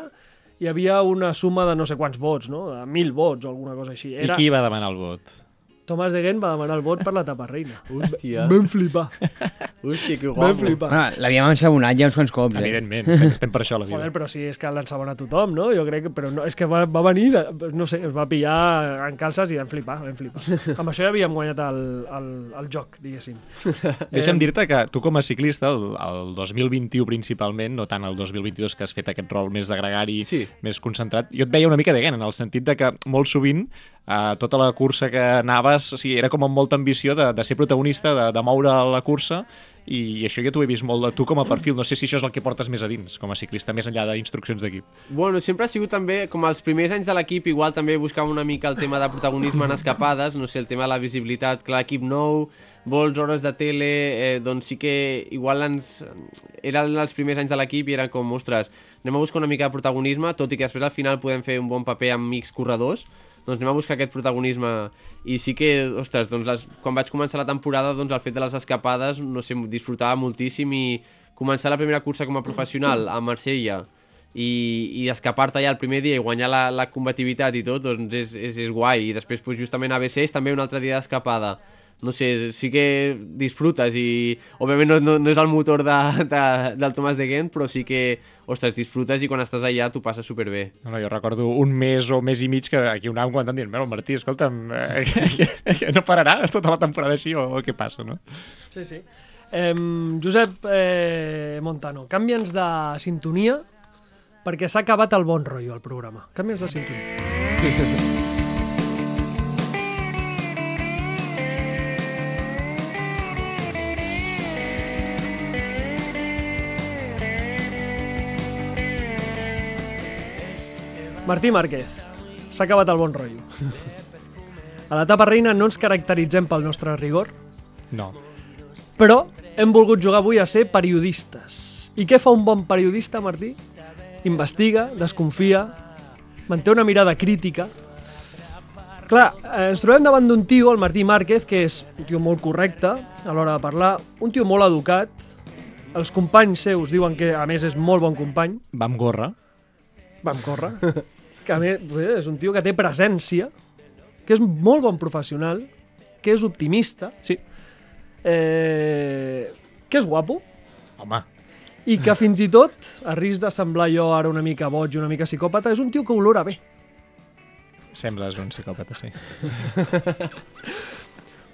hi havia una suma de no sé quants vots, no? De mil vots o alguna cosa així. I qui va demanar el vot? Tomàs de Gent va demanar el vot per l'etapa reina. Hòstia, Vam flipar, hòstia, que vam guapo. flipar. Bueno, l'havíem ensabonat ja uns quants cops, eh? Evidentment, estem, estem per això a la vida. Joder, però sí, és que l'ensabona tothom, no? Jo crec que... Però no, és que va, va venir, de, no sé, es va pillar en calces i vam flipar, vam flipar. Amb això ja havíem guanyat el, el, el joc, diguéssim. Deixa'm dir-te que tu com a ciclista, el, el 2021 principalment, no tant el 2022 que has fet aquest rol més de gregari, Sí. més concentrat, jo et veia una mica de Gent, en el sentit de que molt sovint eh, tota la cursa que anaves, o sigui, era com amb molta ambició de, de ser protagonista, de, de moure la cursa, i, això ja t'ho he vist molt de tu com a perfil. No sé si això és el que portes més a dins, com a ciclista, més enllà d'instruccions d'equip. Bueno, sempre ha sigut també, com els primers anys de l'equip, igual també buscava una mica el tema de protagonisme en escapades, no sé, el tema de la visibilitat, clar, equip nou, vols hores de tele, eh, doncs sí que igual ens... Eren els primers anys de l'equip i eren com, ostres, anem a buscar una mica de protagonisme, tot i que després al final podem fer un bon paper amb X corredors, doncs anem a buscar aquest protagonisme i sí que, ostres, doncs les, quan vaig començar la temporada, doncs el fet de les escapades, no sé, disfrutava moltíssim i començar la primera cursa com a professional a Marsella i, i escapar-te ja el primer dia i guanyar la, la combativitat i tot, doncs és, és, és guai. I després, pues, justament a BC és també un altre dia d'escapada. No sé, sí que disfrutes i òbviament no, no, no és el motor de, de, del Tomàs de Gent, però sí que, ostres, disfrutes i quan estàs allà t'ho passes superbé. No, no, jo recordo un mes o mes i mig que aquí un anàvem comentant dient, "Bueno, Martí, escolta'm, eh, no pararà tota la temporada així o, o què passa, no? Sí, sí. Eh, Josep eh, Montano, canvia'ns de sintonia perquè s'ha acabat el bon rotllo al programa. Canvia'ns de sintonia. Martí Márquez, s'ha acabat el bon rotllo. A l'etapa reina no ens caracteritzem pel nostre rigor, No. però hem volgut jugar avui a ser periodistes. I què fa un bon periodista, Martí? Investiga, desconfia, manté una mirada crítica. Clar, eh, ens trobem davant d'un tio, el Martí Márquez, que és un tio molt correcte a l'hora de parlar, un tio molt educat, els companys seus diuen que a més és molt bon company, Va amb gorra. Vam córrer, que a més és un tio que té presència, que és molt bon professional, que és optimista, Sí. eh, que és guapo, Home, i que fins i tot, a risc de semblar jo ara una mica boig, una mica psicòpata, és un tio que olora bé. sembles un psicòpata, sí.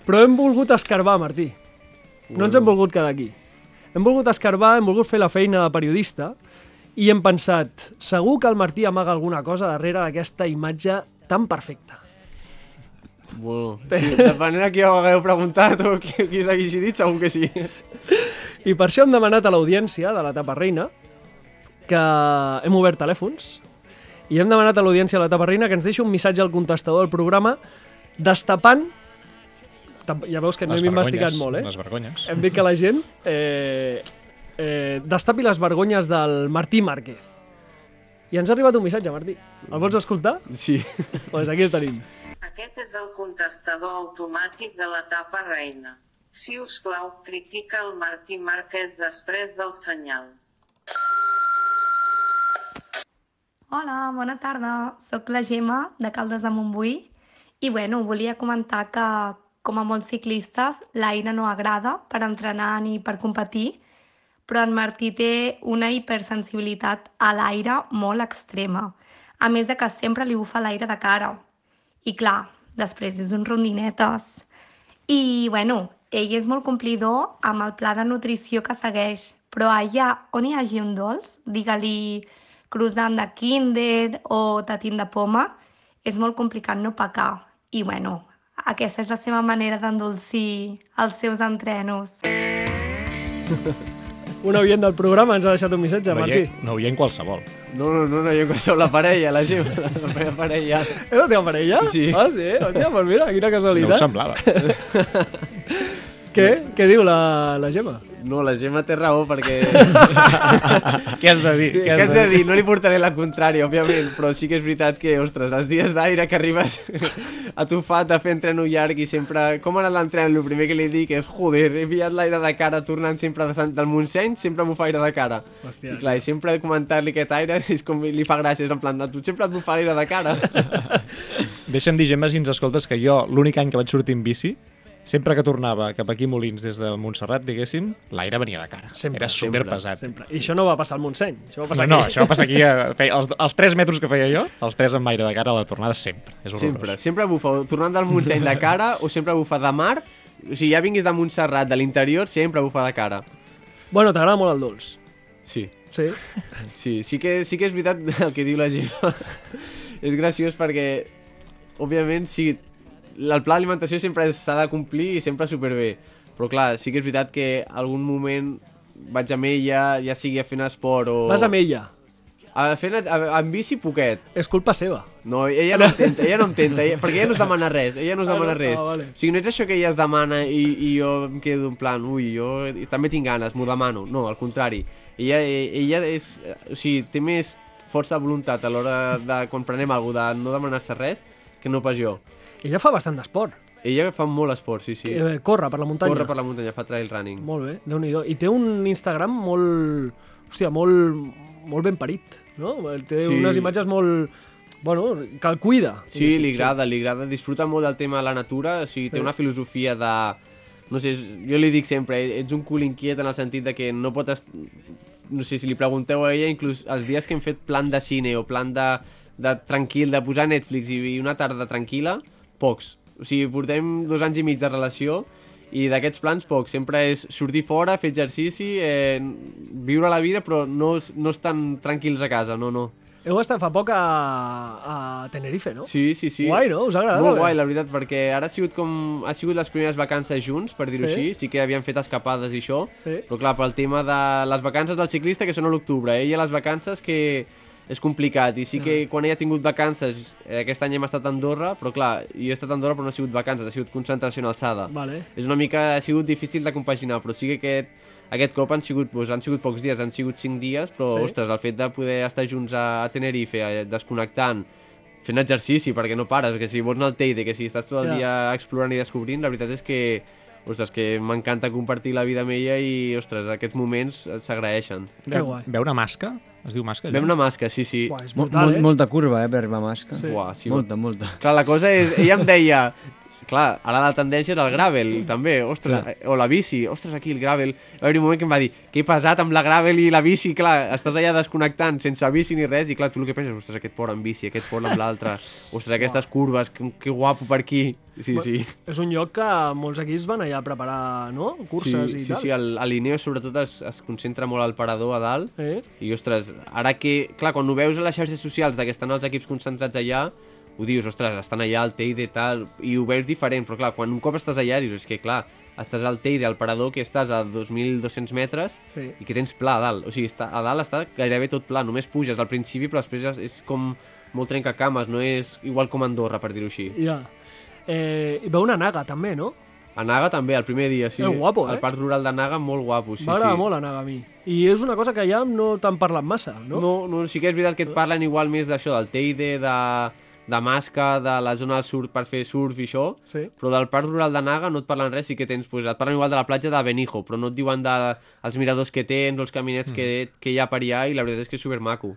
Però hem volgut escarbar, Martí. No ens hem volgut quedar aquí. Hem volgut escarbar, hem volgut fer la feina de periodista i hem pensat, segur que el Martí amaga alguna cosa darrere d'aquesta imatge tan perfecta. Bueno, sí, depenent a qui ho hagueu preguntat o qui, qui s'hagi dit, segur que sí. I per això hem demanat a l'audiència de l'etapa reina que hem obert telèfons i hem demanat a l'audiència de l'etapa reina que ens deixi un missatge al contestador del programa destapant ja veus que no hem investigat molt, eh? Les vergonyes. Hem dit que la gent eh, eh, destapi les vergonyes del Martí Márquez. I ens ha arribat un missatge, Martí. El vols escoltar? Sí. Doncs aquí el tenim. Aquest és el contestador automàtic de l'etapa reina. Si us plau, critica el Martí Márquez després del senyal. Hola, bona tarda. Soc la Gemma, de Caldes de Montbui. I bueno, volia comentar que, com a molts ciclistes, l'aire no agrada per entrenar ni per competir, però en Martí té una hipersensibilitat a l'aire molt extrema, a més de que sempre li bufa l'aire de cara. I clar, després és un rondinetes. I, bueno, ell és molt complidor amb el pla de nutrició que segueix, però allà on hi hagi un dolç, digue-li croissant de Kinder o tatín de poma, és molt complicat no pecar. I, bueno, aquesta és la seva manera d'endolcir els seus entrenos. Un oient del programa ens ha deixat un missatge, No Martí. no en qualsevol. No, no, no, no, jo que sou la parella, la Gemma, la meva parella. És la teva parella? Sí. Ah, sí? Hòstia, doncs mira, quina No ho casualitat. semblava. Què? Què diu la, la Gemma? No, la Gemma té raó perquè... Què has de dir? Què has de dir? No li portaré la contrària, òbviament, però sí que és veritat que, ostres, els dies d'aire que arribes atufat a fer entreno llarg i sempre... Com ha anat l'entreno? El primer que li dic és, joder, he pillat l'aire de cara tornant sempre de Sant, del Montseny, sempre bufa aire de cara. Hòstia. I clar, i sempre comentar-li aquest aire és com li fa gràcia, és en plan, tu sempre et bufa l'aire de cara. Deixa'm dir, Gemma, si ens escoltes, que jo, l'únic any que vaig sortir en bici, sempre que tornava cap aquí Molins des de Montserrat, diguéssim, l'aire venia de cara. Sempre, Era super pesat. Sempre. I això no va passar al Montseny. Això va No, passar no, aquí. això va passar aquí. A, feia, els, els 3 metres que feia jo, els 3 amb aire de cara a la tornada sempre. És horrorós. Sempre, sempre bufa, tornant del Montseny de cara o sempre bufa de mar, o sigui, ja vinguis de Montserrat, de l'interior, sempre bufa de cara. Bueno, t'agrada molt el dolç. Sí. Sí? Sí, sí que, sí que és veritat el que diu la Gemma. és graciós perquè, òbviament, sí, el pla d'alimentació sempre s'ha de complir i sempre superbé. Però clar, sí que és veritat que algun moment vaig amb ella, ja sigui a fer esport o... Vas amb ella. A fer a, a, amb bici poquet. És culpa seva. No, ella no intenta, ella no intenta, ella, perquè ella no es demana res, ella no es Ah, demana res. Ah, vale. O sigui, no és això que ella es demana i, i jo em quedo en plan, ui, jo també tinc ganes, m'ho demano. No, al contrari. Ella, ella és, o sigui, té més força de voluntat a l'hora de, quan prenem alguna de no demanar-se res, que no pas jo. Ella fa bastant d'esport. Ella fa molt esport, sí, sí. Eh, Corre per la muntanya. Corre per la muntanya, fa trail running. Molt bé, déu nhi I té un Instagram molt... Hòstia, molt, molt ben parit, no? Té Sí. unes imatges molt... bueno, que el cuida. Sí, li agrada, li agrada, disfruta molt del tema de la natura, o sigui, té Sí. una filosofia de... No sé, jo li dic sempre, ets un cul inquiet en el sentit de que no pot... Est... No sé, si li pregunteu a ella, inclús els dies que hem fet plan de cine o plan de, de tranquil, de posar Netflix i una tarda tranquil·la, pocs. O sigui, portem dos anys i mig de relació i d'aquests plans pocs. Sempre és sortir fora, fer exercici, eh, viure la vida, però no, no estan tranquils a casa, no, no. Heu estat fa poc a, a Tenerife, no? Sí, sí, sí. Guai, no? Us ha agradat? Molt què? guai, la veritat, perquè ara ha sigut com... Ha sigut les primeres vacances junts, per dir-ho Sí. així. Sí que havíem fet escapades i això. Sí. Però clar, pel tema de les vacances del ciclista, que són a l'octubre, ella les vacances que és complicat. I sí que quan ella ha tingut vacances, eh, aquest any hem estat a Andorra, però clar, jo he estat a Andorra però no ha sigut vacances, ha sigut concentració en alçada. Vale. És una mica, ha sigut difícil de compaginar, però sí que aquest, aquest cop han sigut, doncs, han sigut pocs dies, han sigut cinc dies, però, Sí. ostres, el fet de poder estar junts a, a Tenerife, eh, desconnectant, fent exercici, perquè no pares, que si vols anar al Teide, que si estàs tot el Ja. dia explorant i descobrint, la veritat és que, ostres, que m'encanta compartir la vida amb ella i, ostres, aquests moments s'agraeixen. Que guai. Veu una masca? Es diu masca? allò? Vam una masca, sí, sí. És Mol, brutal, molt, eh? molta curva, eh, per arribar a Masca. Sí. Buah, sí, molta, molta. Clar, la cosa és... Ella em deia... Clar, ara la tendència és el gravel, també, ostres, Clar. o la bici, ostres, aquí el gravel. Va haver un moment que em va dir, que pesat amb la gravel i la bici, clar, estàs allà desconnectant, sense bici ni res, i clar, tu el que penses, ostres, aquest port amb bici, aquest port amb l'altre, ostres, aquestes curves, que, que guapo per aquí. Sí, sí. És un lloc que molts equips van allà a preparar, no? Curses sí, i sí, tal. sí, el, el Lineo sobretot es, es concentra molt al parador a dalt, Eh? i ostres, ara que, clar, quan ho veus a les xarxes socials de que estan els equips concentrats allà, ho dius, ostres, estan allà al Teide i tal, i ho veus diferent, però clar, quan un cop estàs allà dius, és que clar, estàs al Teide, al parador, que estàs a 2.200 metres Sí. i que tens pla a dalt, o sigui, està, a dalt està gairebé tot pla, només puges al principi, però després és, és com molt trencacames, no és igual com Andorra, per dir-ho així. Ja. Eh, I veu una naga, també, no? A Naga també, el primer dia, sí. Eh, guapo, eh? El parc rural de Naga, molt guapo, sí, M'agrada sí. molt la naga a mi. I és una cosa que ja no t'han parlat massa, no? No, no, sí que és veritat que et parlen igual més d'això, del Teide, de, de Masca, de la zona del surf per fer surf i això, Sí. però del parc rural de Naga no et parlen res, sí que tens, pues, et parlen igual de la platja de Benijo, però no et diuen de, els miradors que tens els caminets que, que hi ha per allà i la veritat és que és supermaco.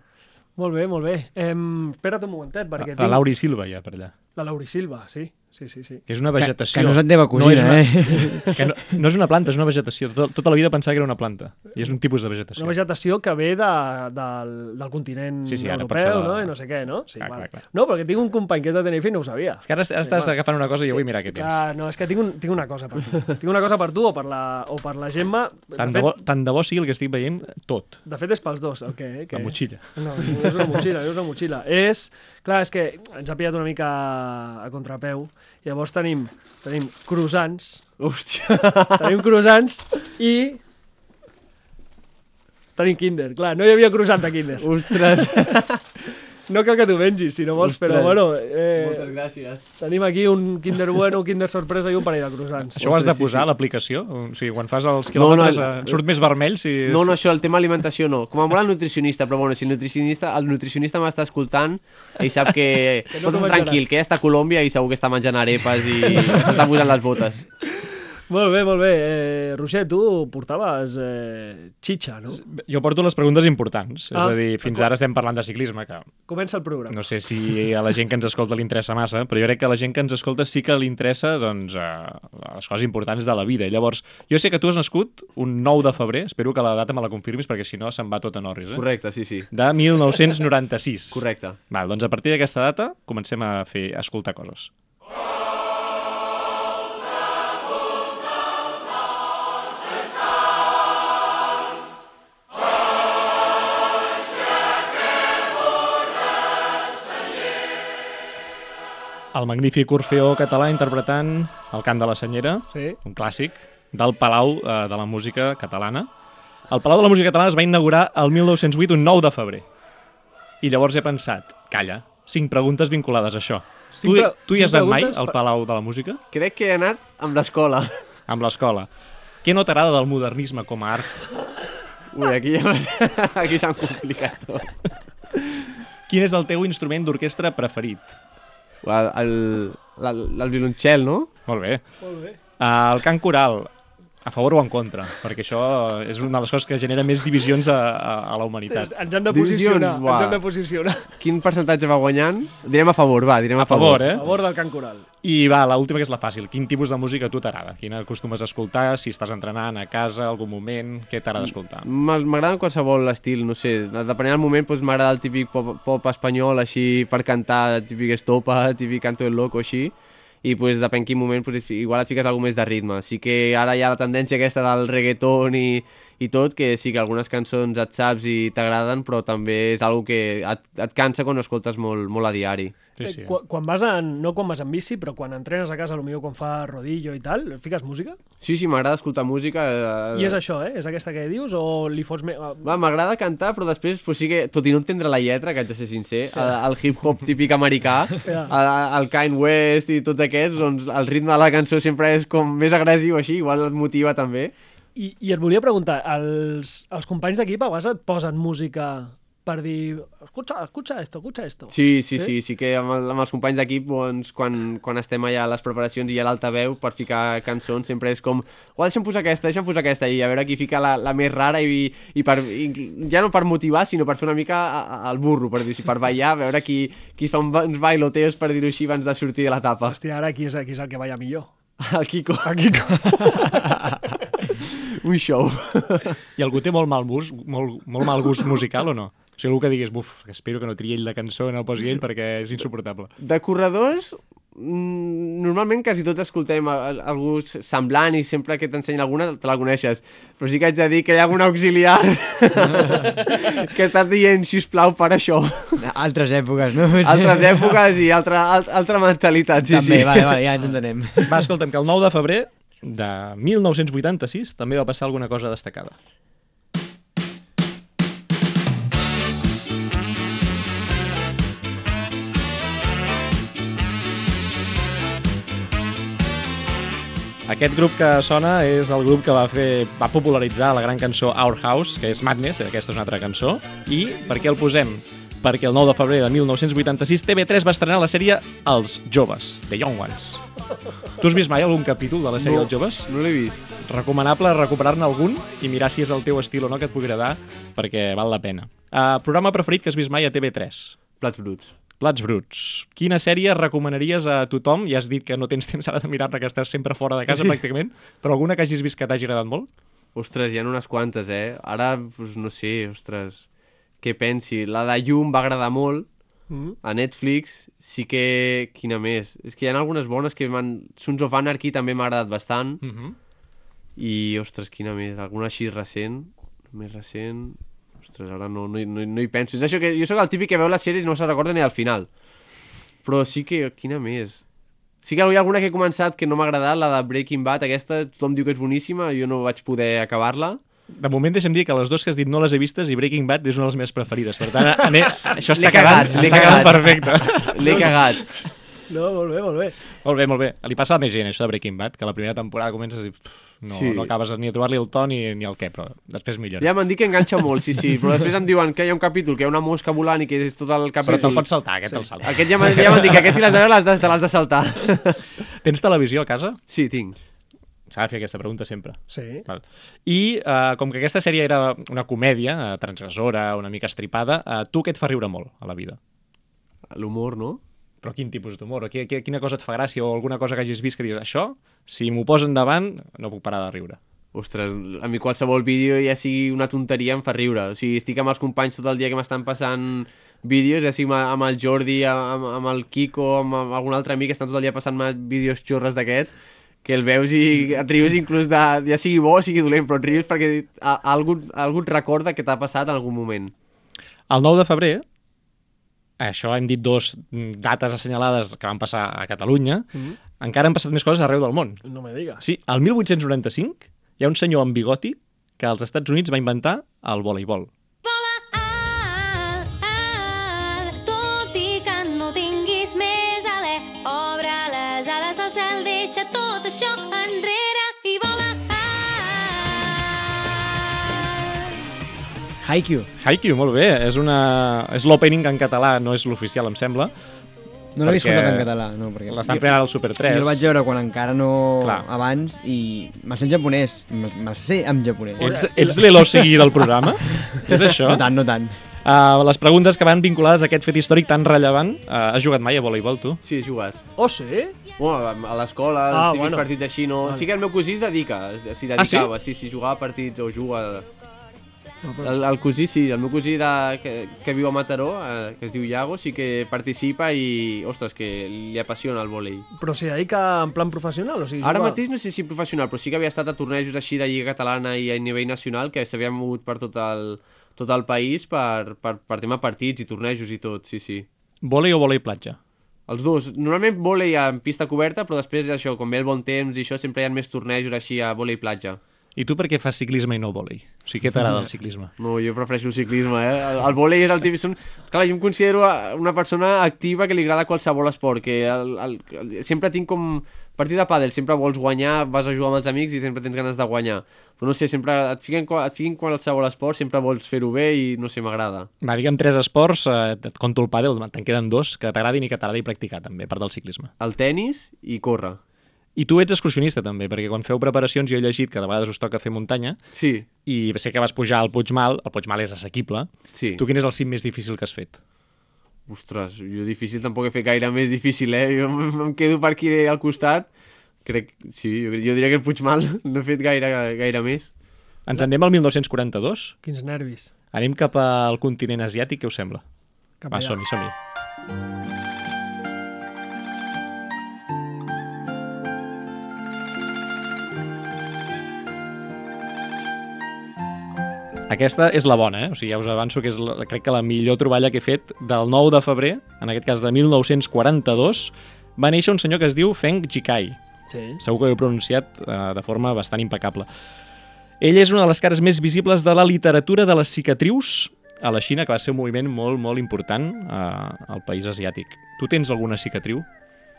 Molt bé, molt bé. Em, espera't un momentet, perquè La tinc... Lauri Silva, ja, per allà. La Lauri Silva, sí. Sí, sí, sí. Que és una Que, vegetació. que no és la teva cosina, és una, eh? Que no, no és una planta, és una vegetació. Tota, tota la vida pensava que era una planta. I és un tipus de vegetació. Una vegetació que ve de, del, del continent Sí, sí, europeu, de- no? I no sé què, no? Sí, Clar, clar, clar. No, perquè tinc un company que és de Tenerife i no ho sabia. És que ara, est- ara estàs igual. agafant una cosa i jo vull mirar què tens. Clar, no, és que tinc, un, tinc una cosa per tu. tinc una cosa per tu o per la, o per la Gemma. Tant de, de, bo, fet, tant de bo sigui el que estic veient tot. de fet, és pels dos, el que... eh, que... La motxilla. No, no és una motxilla, no és una motxilla. És, clar, és que ens ha pillat una mica a contrapeu. Llavors tenim, tenim croissants, Hòstia! tenim croissants i tenim Kinder. Clar, no hi havia croissant de Kinder. Ostres! No cal que t'ho mengis, si no vols, però Ostres. bueno, Moltes eh, gràcies. tenim aquí un Kinder bueno, un Kinder sorpresa i un parell de croissants. Això ho has de posar sí. a l'aplicació? O sigui, quan fas els No, no, quilòmetres el- eh, surt més vermell si... No, no, això, el tema alimentació no. Com a molt el nutricionista, però bueno, si el nutricionista, el nutricionista m'està escoltant, ell sap que... Que no no tranquil, que ella està a Colòmbia i segur que està menjant arepes i s'està posant les botes. Molt bé, molt bé. Eh, Roger, tu portaves eh, xitxa, no? Jo porto les preguntes importants. Ah, és a dir, fins ara estem parlant de ciclisme, que Comença el programa. no sé si a la gent que ens escolta li interessa massa, però jo crec que a la gent que ens escolta sí que li interessa doncs, eh, les coses importants de la vida. I llavors, jo sé que tu has nascut un 9 de febrer, espero que la data me la confirmis perquè si no se'n va tot en orris, eh? Correcte, sí, sí. De 1996. Correcte. Val, doncs a partir d'aquesta data comencem a fer a escoltar coses. El magnífic Orfeó català interpretant el cant de la senyera, Sí. un clàssic, del Palau eh, de la Música Catalana. El Palau de la Música Catalana es va inaugurar el 1908, un 9 de febrer. I llavors he pensat, calla, cinc preguntes vinculades a això. Cinc tu, pre- tu hi has anat mai al Palau de la Música? Crec que he anat amb l'escola. Amb l'escola. Què no t'agrada del modernisme com a art? Ui, aquí ja aquí s'ha complicat tot. Quin és el teu instrument d'orquestra preferit? El, el, el, el violoncel, no? Molt bé. Molt bé. Uh, el cant coral. A favor o en contra? Perquè això és una de les coses que genera més divisions a, a, a la humanitat. Ens hem de posicionar, ens hem de posicionar. Quin percentatge va guanyant? Direm a favor, va, direm a, A favor, A eh? favor del Can Coral. I va, l'última que és la fàcil. Quin tipus de música a tu t'agrada? Quina acostumes a escoltar? Si estàs entrenant a casa, algun moment, què t'agrada escoltar? M'a- M'agrada qualsevol estil, no sé, depenent del moment doncs m'agrada el típic pop, pop espanyol així per cantar, típic estopa, típic canto el loco així, i pues, depèn quin moment pues, igual et fiques alguna més de ritme. Sí que ara hi ha la tendència aquesta del reggaeton i, i tot, que sí que algunes cançons et saps i t'agraden, però també és algo que et, et cansa quan ho escoltes molt, molt a diari. Sí, sí. Eh, Quan, quan vas en, no quan vas en bici, però quan entrenes a casa, potser quan fa rodillo i tal, fiques música? Sí, sí, m'agrada escoltar música. Eh, I és això, eh? És aquesta que dius? O li fots més... Va, m'agrada cantar, però després, pues sí que, tot i no entendre la lletra, que haig de ser sincer, el, el hip-hop típic americà, Ja. el, el Kanye West i tots aquests, doncs el ritme de la cançó sempre és com més agressiu així, igual et motiva també. I, I et volia preguntar, els, els companys d'equip a vegades et posen música per dir, escucha, escucha esto, escucha esto. Sí, sí, Sí? sí, sí que amb, el, amb els companys d'equip, doncs, quan, quan estem allà a les preparacions i ha l'altaveu per ficar cançons, sempre és com, oh, deixa'm posar aquesta, deixa'm posar aquesta, i a veure qui fica la, la més rara i, i, per, i ja no per motivar, sinó per fer una mica a- a- el burro, per dir per ballar, a veure qui, qui fa un, uns bailoteos, per dir-ho així, abans de sortir de l'etapa. Hòstia, ara qui és, qui és el que balla millor? El Kiko. El Kiko. un show. I algú té molt mal, gust, molt, molt mal gust musical o no? O sigui, algú que digués, buf, espero que no triï ell la cançó, no posi ell perquè és insuportable. De corredors, mm, normalment quasi tots escoltem algú semblant i sempre que t'ensenya alguna te la coneixes. Però sí que haig de dir que hi ha algun auxiliar que estàs dient, si us plau, per això. Altres èpoques, no? Altres èpoques i altra, al- altra mentalitat, sí, També, sí. vale, vale, ja ens entenem. Va, escolta'm, que el 9 de febrer de 1986 també va passar alguna cosa destacada. Aquest grup que sona és el grup que va fer va popularitzar la gran cançó Our House, que és Madness, aquesta és una altra cançó. I per què el posem? Perquè el 9 de febrer de 1986 TV3 va estrenar la sèrie Els Joves, The Young Ones. Tu has vist mai algun capítol de la sèrie No. Els Joves? No l'he vist. recomanable recuperar-ne algun i mirar si és el teu estil o no que et pugui agradar, perquè val la pena. Uh, programa preferit que has vist mai a TV3? Plats bruts. Plats bruts. Quina sèrie recomanaries a tothom? Ja has dit que no tens temps ara de mirar-ne, que estàs sempre fora de casa pràcticament, però alguna que hagis vist que t'hagi agradat molt? Ostres, hi ha unes quantes, eh? Ara, doncs, no sé, ostres, què pensi? La de Llum va agradar molt, Mm. a Netflix sí que... Quina més? És que hi ha algunes bones que m'han... Sons of Anarchy també m'ha agradat bastant. Mm -hmm. I, ostres, quina més? Alguna així recent? Més recent... Ostres, ara no, no, no, no hi penso. És això que jo sóc el típic que veu les sèries i no se recorda ni al final. Però sí que... Quina més? Sí que hi ha alguna que he començat que no m'ha agradat, la de Breaking Bad, aquesta, tothom diu que és boníssima, jo no vaig poder acabar-la. De moment deixa'm dir que les dues que has dit no les he vistes i Breaking Bad és una de les meves preferides. Per tant, ane... això està cagat, l'he està quedant cagat. perfecte. L'he cagat. No, molt bé, molt bé. Molt bé, molt bé. Li passa a més gent, això de Breaking Bad, que la primera temporada comences i pff, no, Sí. no acabes ni a trobar-li el to ni, ni el què, però després millora. Ja m'han dit que enganxa molt, sí, sí, però després em diuen que hi ha un capítol, que hi ha una mosca volant i que és tot el Però capítol... te'l pots saltar, aquest sí. te'l salta. Aquest ja m'han ja dit que aquest si l'has de veure l'has de, te l'has de saltar. Tens televisió a casa? Sí, tinc. S'ha de fer aquesta pregunta sempre. Sí. Val. I uh, com que aquesta sèrie era una comèdia, uh, transgressora, una mica estripada, uh, tu què et fa riure molt a la vida? L'humor, no? Però quin tipus d'humor? Quina cosa et fa gràcia o alguna cosa que hagis vist que digues això, si m'ho posen davant, no puc parar de riure. Ostres, a mi qualsevol vídeo, ja sigui una tonteria, em fa riure. O sigui, estic amb els companys tot el dia que m'estan passant vídeos, ja sigui amb, amb el Jordi, amb, amb el Kiko, amb, amb algun altre amic, que estan tot el dia passant-me vídeos xorres d'aquests, que el veus i et rius inclús de, ja sigui bo o sigui dolent, però et rius perquè a, a algú, algú et recorda que t'ha passat en algun moment. El 9 de febrer, això hem dit dos dates assenyalades que van passar a Catalunya, mm -hmm. encara han passat més coses arreu del món. No me digues. Sí, al 1895 hi ha un senyor amb bigoti que als Estats Units va inventar el voleibol. Haikyuu. Haikyuu, molt bé. És, una... és l'opening en català, no és l'oficial, em sembla. No l'havia perquè escoltat en català, no, perquè... L'estan fent ara al Super 3. Jo el vaig veure quan encara no... Clar. abans i me'l sé en japonès. Me'l sé en japonès. Ets, ets l'Elo Sigui del programa? És això? No tant, no tant. Uh, les preguntes que van vinculades a aquest fet històric tan rellevant. Uh, has jugat mai a voleibol, tu? Sí, he jugat. Oh, sí? Bueno, a l'escola, Ah, els típics bueno. partits així, no... Vale. Sí que el meu cosí es dedica, s'hi Ah, sí? dedicava, sí? sí, jugava partits o juga... El, el cosí, sí, el meu cosí de, que, que viu a Mataró, eh, que es diu Iago, sí que participa i, ostres, que li apassiona el vòlei. Però s'hi dedica en plan professional? O sigui, Ara juga- mateix no sé si professional, però sí que havia estat a tornejos així de Lliga Catalana i a nivell nacional que s'havien mogut per tot el, tot el país per, per, per tema partits i tornejos i tot, sí, sí. Vòlei o vòlei platja? Els dos. Normalment vòlei en pista coberta, però després això, com ve el bon temps i això, sempre hi ha més tornejos així a vòlei platja. I tu per què fas ciclisme i no vòlei? O sigui, què t'agrada el ciclisme? No, jo prefereixo el ciclisme, eh? El, el vòlei és el típic... Són... Clar, jo em considero una persona activa que li agrada qualsevol esport, que el, el, el, sempre tinc com... Partit de pàdel, sempre vols guanyar, vas a jugar amb els amics i sempre tens ganes de guanyar. Però no sé, sempre et fiquen, et fiquen qualsevol esport, sempre vols fer-ho bé i no sé, m'agrada. Va, digue'm tres esports, eh, et conto el pàdel, te'n queden dos, que t'agradin i que t'agradi practicar també, a part del ciclisme. El tennis i córrer. I tu ets excursionista també, perquè quan feu preparacions jo he llegit que de vegades us toca fer muntanya Sí, i sé que vas pujar al Puigmal, el Puigmal és assequible. sí. Tu quin és el cim més difícil que has fet? Ostres, jo difícil tampoc he fet gaire més difícil, eh? Jo em quedo per aquí al costat. Crec, sí, jo, jo diria que el Puigmal no he fet gaire, gaire més. Ens en anem al 1942? Quins nervis. Anem cap al continent asiàtic, què us sembla? Cap Va, som-hi, som-hi. Aquesta és la bona, eh? O sigui, ja us avanço que és, la, crec que la millor troballa que he fet del 9 de febrer, en aquest cas de 1942, va néixer un senyor que es diu Feng Jikai. Sí. Segur que ho he pronunciat eh, de forma bastant impecable. Ell és una de les cares més visibles de la literatura de les cicatrius a la Xina, que va ser un moviment molt, molt important eh, al país asiàtic. Tu tens alguna cicatriu?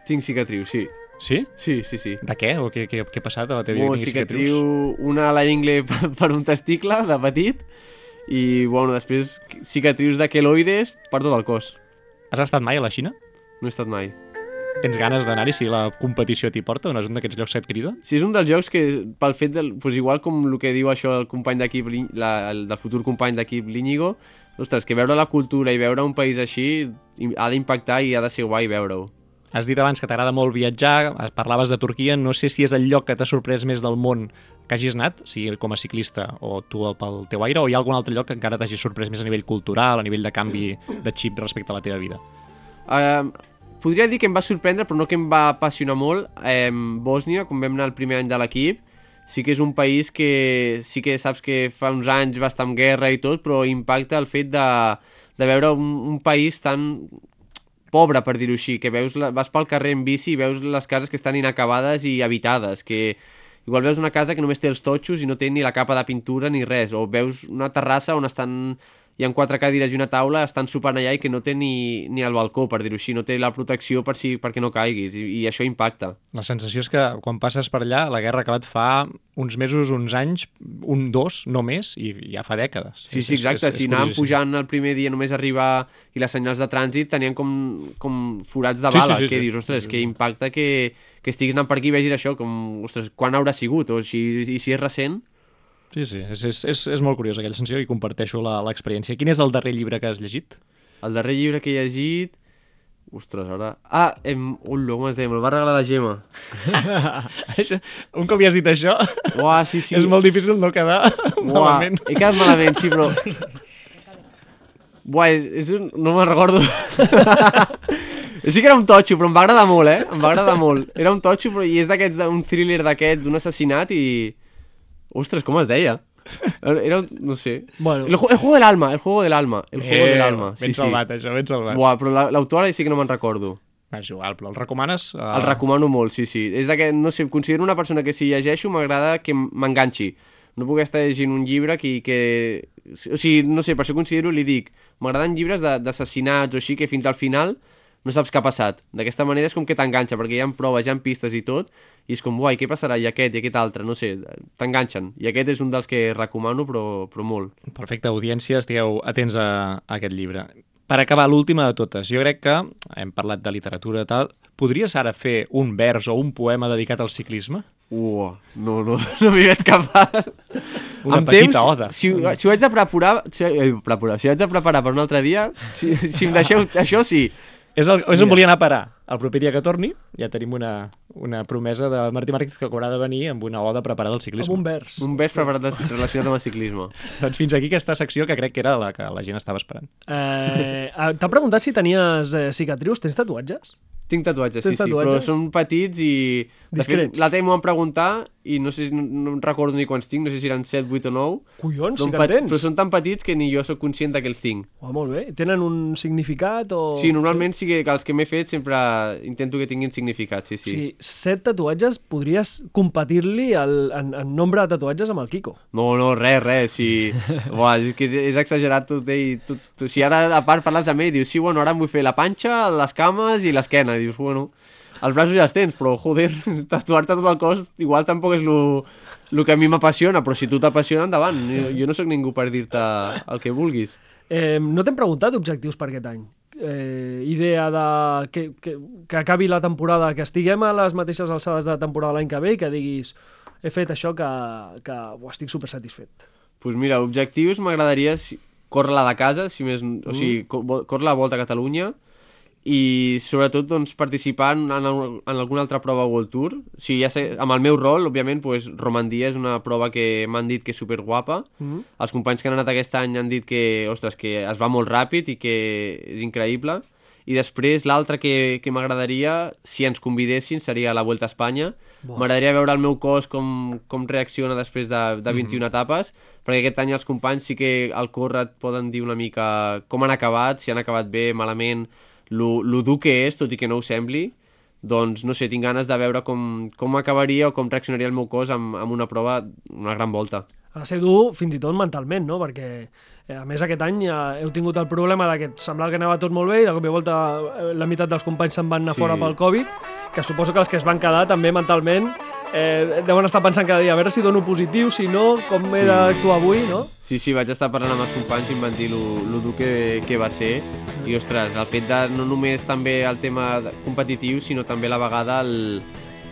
Tinc cicatriu, sí. Sí? Sí, sí, sí. De què? O què, què, què ha passat a la teva vida? Tinguis cicatriu, una a la ingle per, per un testicle de petit i, bueno, després cicatrius de queloides per tot el cos. Has estat mai a la Xina? No he estat mai. Tens ganes d'anar-hi si la competició t'hi porta? O no és un d'aquests llocs que et crida? Sí, és un dels jocs que, pel fet del... Pues igual com el que diu això el company d'equip, el del futur company d'equip, l'Íñigo, ostres, que veure la cultura i veure un país així ha d'impactar i ha de ser guai veure-ho. Has dit abans que t'agrada molt viatjar, parlaves de Turquia, no sé si és el lloc que t'ha sorprès més del món que hagis anat, sigui com a ciclista o tu pel teu aire, o hi ha algun altre lloc que encara t'hagi sorprès més a nivell cultural, a nivell de canvi de xip respecte a la teva vida? Uh, podria dir que em va sorprendre, però no que em va apassionar molt. Eh, Bòsnia, quan vam anar el primer any de l'equip, sí que és un país que sí que saps que fa uns anys va estar en guerra i tot, però impacta el fet de, de veure un, un país tan pobre, per dir-ho així, que veus la, vas pel carrer en bici i veus les cases que estan inacabades i habitades, que igual veus una casa que només té els totxos i no té ni la capa de pintura ni res, o veus una terrassa on estan hi ha quatre cadires i una taula, estan sopant allà i que no té ni, ni el balcó, per dir-ho així, no té la protecció per si, perquè no caiguis, i, i això impacta. La sensació és que quan passes per allà, la guerra ha acabat fa uns mesos, uns anys, un, dos, no més, i ja fa dècades. Sí, És- sí, és- exacte, és- és si anàvem pujant el primer dia només arribar i les senyals de trànsit tenien com, com forats de Sí, sí, bala, sí, que sí. dius, ostres, Sí, sí, que sí. impacta que, que estiguis anant per aquí i vegis això, com, ostres, quan haurà sigut, o si, i si és recent, Sí, sí, és, és, és, és molt curiós aquella sensació i comparteixo la- l'experiència. Quin és el darrer llibre que has llegit? el darrer llibre que he llegit... Ostres, ara... Ah, em... un com es deia, me'l va regalar la Gemma. Un cop ja has dit això, Uah, sí, sí. és molt difícil no quedar Uah, malament. he quedat malament, sí, però... Buah, és, és un... no me'n recordo. sí que era un totxo, però em va agradar molt, eh? Em va agradar molt. Era un totxo, però i és d'aquests, un thriller d'aquests, d'un assassinat i... Ostres, com es deia? Era, un- no sé... Bueno. El, el juego del alma, el juego del alma. El juego del alma, sí, ben sí. salvat, això, ben salvat. Buah, però la- l'autora sí que no me'n recordo. És igual, però el recomanes? Uh... El recomano molt, sí, sí. És de que, no sé, considero una persona que si llegeixo m'agrada que m'enganxi. No puc estar llegint un llibre que, que... O sigui, no sé, per això considero, li dic, m'agraden llibres d'assassinats o així que fins al final no saps què ha passat. D'aquesta manera és com que t'enganxa, perquè hi ha proves, hi ha pistes i tot, i és com, uai, què passarà? I aquest, i aquest altre, no sé, t'enganxen. I aquest és un dels que recomano, però, però molt. Perfecte, audiència, estigueu atents a, a aquest llibre. per acabar, l'última de totes. Jo crec que, hem parlat de literatura i tal, podries ara fer un vers o un poema dedicat al ciclisme? Uh, no, no, no m'hi veig capaç. Una Amb petita oda. Si, si ho haig de preparar, si, eh, preparar, si ho haig de preparar per un altre dia, si, si em deixeu això, sí. És, el, és on volia anar a parar. El proper dia que torni ja tenim una, una promesa de Martí Márquez que haurà de venir amb una oda preparada al Amb ciclisme. un vers. Un vers preparat de- relacionat amb el ciclisme. Doncs fins aquí aquesta secció que crec que era la que la gent estava esperant. Eh, eh, T'ha preguntat si tenies eh, cicatrius. Tens tatuatges? Tinc tatuatges, Tens sí, sí, tatuatges? però són petits i... Discrets. l'altre dia m'ho van preguntar i no sé, si- no, no recordo ni quants tinc, no sé si eren 7, 8 o 9. Collons, sí Són que en tens. Però són tan petits que ni jo sóc conscient de que els tinc. Oh, molt bé. Tenen un significat o... Sí, normalment sí que, que els que m'he fet sempre intento que tinguin significat, sí, sí. sigui, set tatuatges podries competir-li en, en nombre de tatuatges amb el Kiko. No, no, res, res, sí. Buah, és que és, és exagerat tot ell. Tot, tot, si ara a part parles amb ell, dius, sí, bueno, ara em vull fer la panxa, les cames i l'esquena. Dius, bueno, els braços ja els tens, però, joder, tatuar-te tot el cos igual tampoc és lo, lo que a mi m'apassiona, però si tu t'apassiona, endavant. Jo, jo no sóc ningú per dir-te el que vulguis. Eh, no t'hem preguntat objectius per aquest any. Eh, idea de que, que, que acabi la temporada, que estiguem a les mateixes alçades de temporada l'any que ve i que diguis he fet això que, que ho estic super satisfet. Doncs pues mira, objectius m'agradaria si, córrer-la de casa, si més, o sigui, vo- córrer la Volta a Catalunya i sobretot doncs, participar en, en, en alguna altra prova World Tour. O sigui, ja sé, amb el meu rol, òbviament, pues, Romandia és una prova que m'han dit que és superguapa. Mm. Els companys que han anat aquest any han dit que, ostres, que es va molt ràpid i que és increïble. I després l'altre que, que m'agradaria, si ens convidessin, seria la Vuelta a Espanya. M'agradaria veure el meu cos com, com reacciona després de, de 21 etapes, perquè aquest any els companys sí que al córrer et poden dir una mica com han acabat, si han acabat bé, malament, lo, lo dur que és, tot i que no ho sembli. Doncs, no sé, tinc ganes de veure com, com acabaria o com reaccionaria el meu cos amb, amb una prova, una gran volta. Ha de ser dur fins i tot mentalment, no? Perquè, eh, a més, aquest any ja heu tingut el problema de que semblava que anava tot molt bé i de cop i volta eh, la meitat dels companys se'n van anar Sí. fora pel Covid, que suposo que els que es van quedar també mentalment eh, deuen estar pensant cada dia a veure si dono positiu, si no, com he Sí. d'actuar avui, no? Sí, sí, vaig estar parlant amb els companys i em van dir lo, lo dur que, que va ser. I, ostres, el fet de no només també el tema competitiu, sinó també a la vegada el,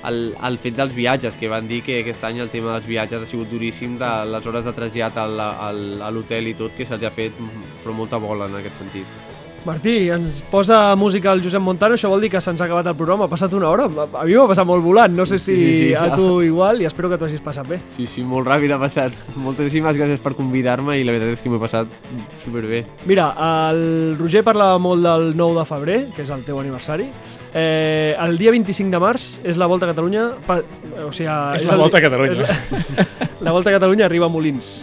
el, el fet dels viatges, que van dir que aquest any el tema dels viatges ha sigut duríssim, de les hores de trasllat al, al, a l'hotel i tot, que se'ls ha fet però molta bola en aquest sentit. Martí, ens posa música el Josep Montano, això vol dir que se'ns ha acabat el programa, ha passat una hora, a mi m'ha passat molt volant, no sé si Sí, sí, a tu igual i espero que t'ho hagis passat bé. Sí, sí, molt ràpid ha passat. Moltíssimes gràcies per convidar-me i la veritat és que m'ho he passat superbé. Mira, el Roger parla molt del 9 de febrer, que és el teu aniversari. Eh, el dia 25 de març és la Volta a Catalunya... Pa, o sigui, És la el Volta a Catalunya. és La, la Volta a Catalunya arriba a Molins.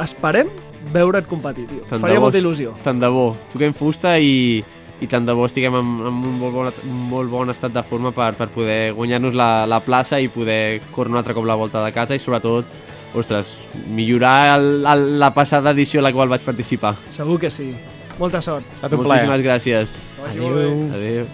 Esperem veure't competir, tio. Tant de Faria bo. molta il·lusió. Tant de bo. Toquem fusta i, i tant de bo estiguem en, en un molt bon, un molt bon estat de forma per, per poder guanyar-nos la, la plaça i poder córrer un altre cop la volta de casa i sobretot, ostres, millorar el, el, la passada edició a la qual vaig participar. Segur que sí. Molta sort. Ha estat un plaer. Moltíssimes gràcies. Bé. Adéu.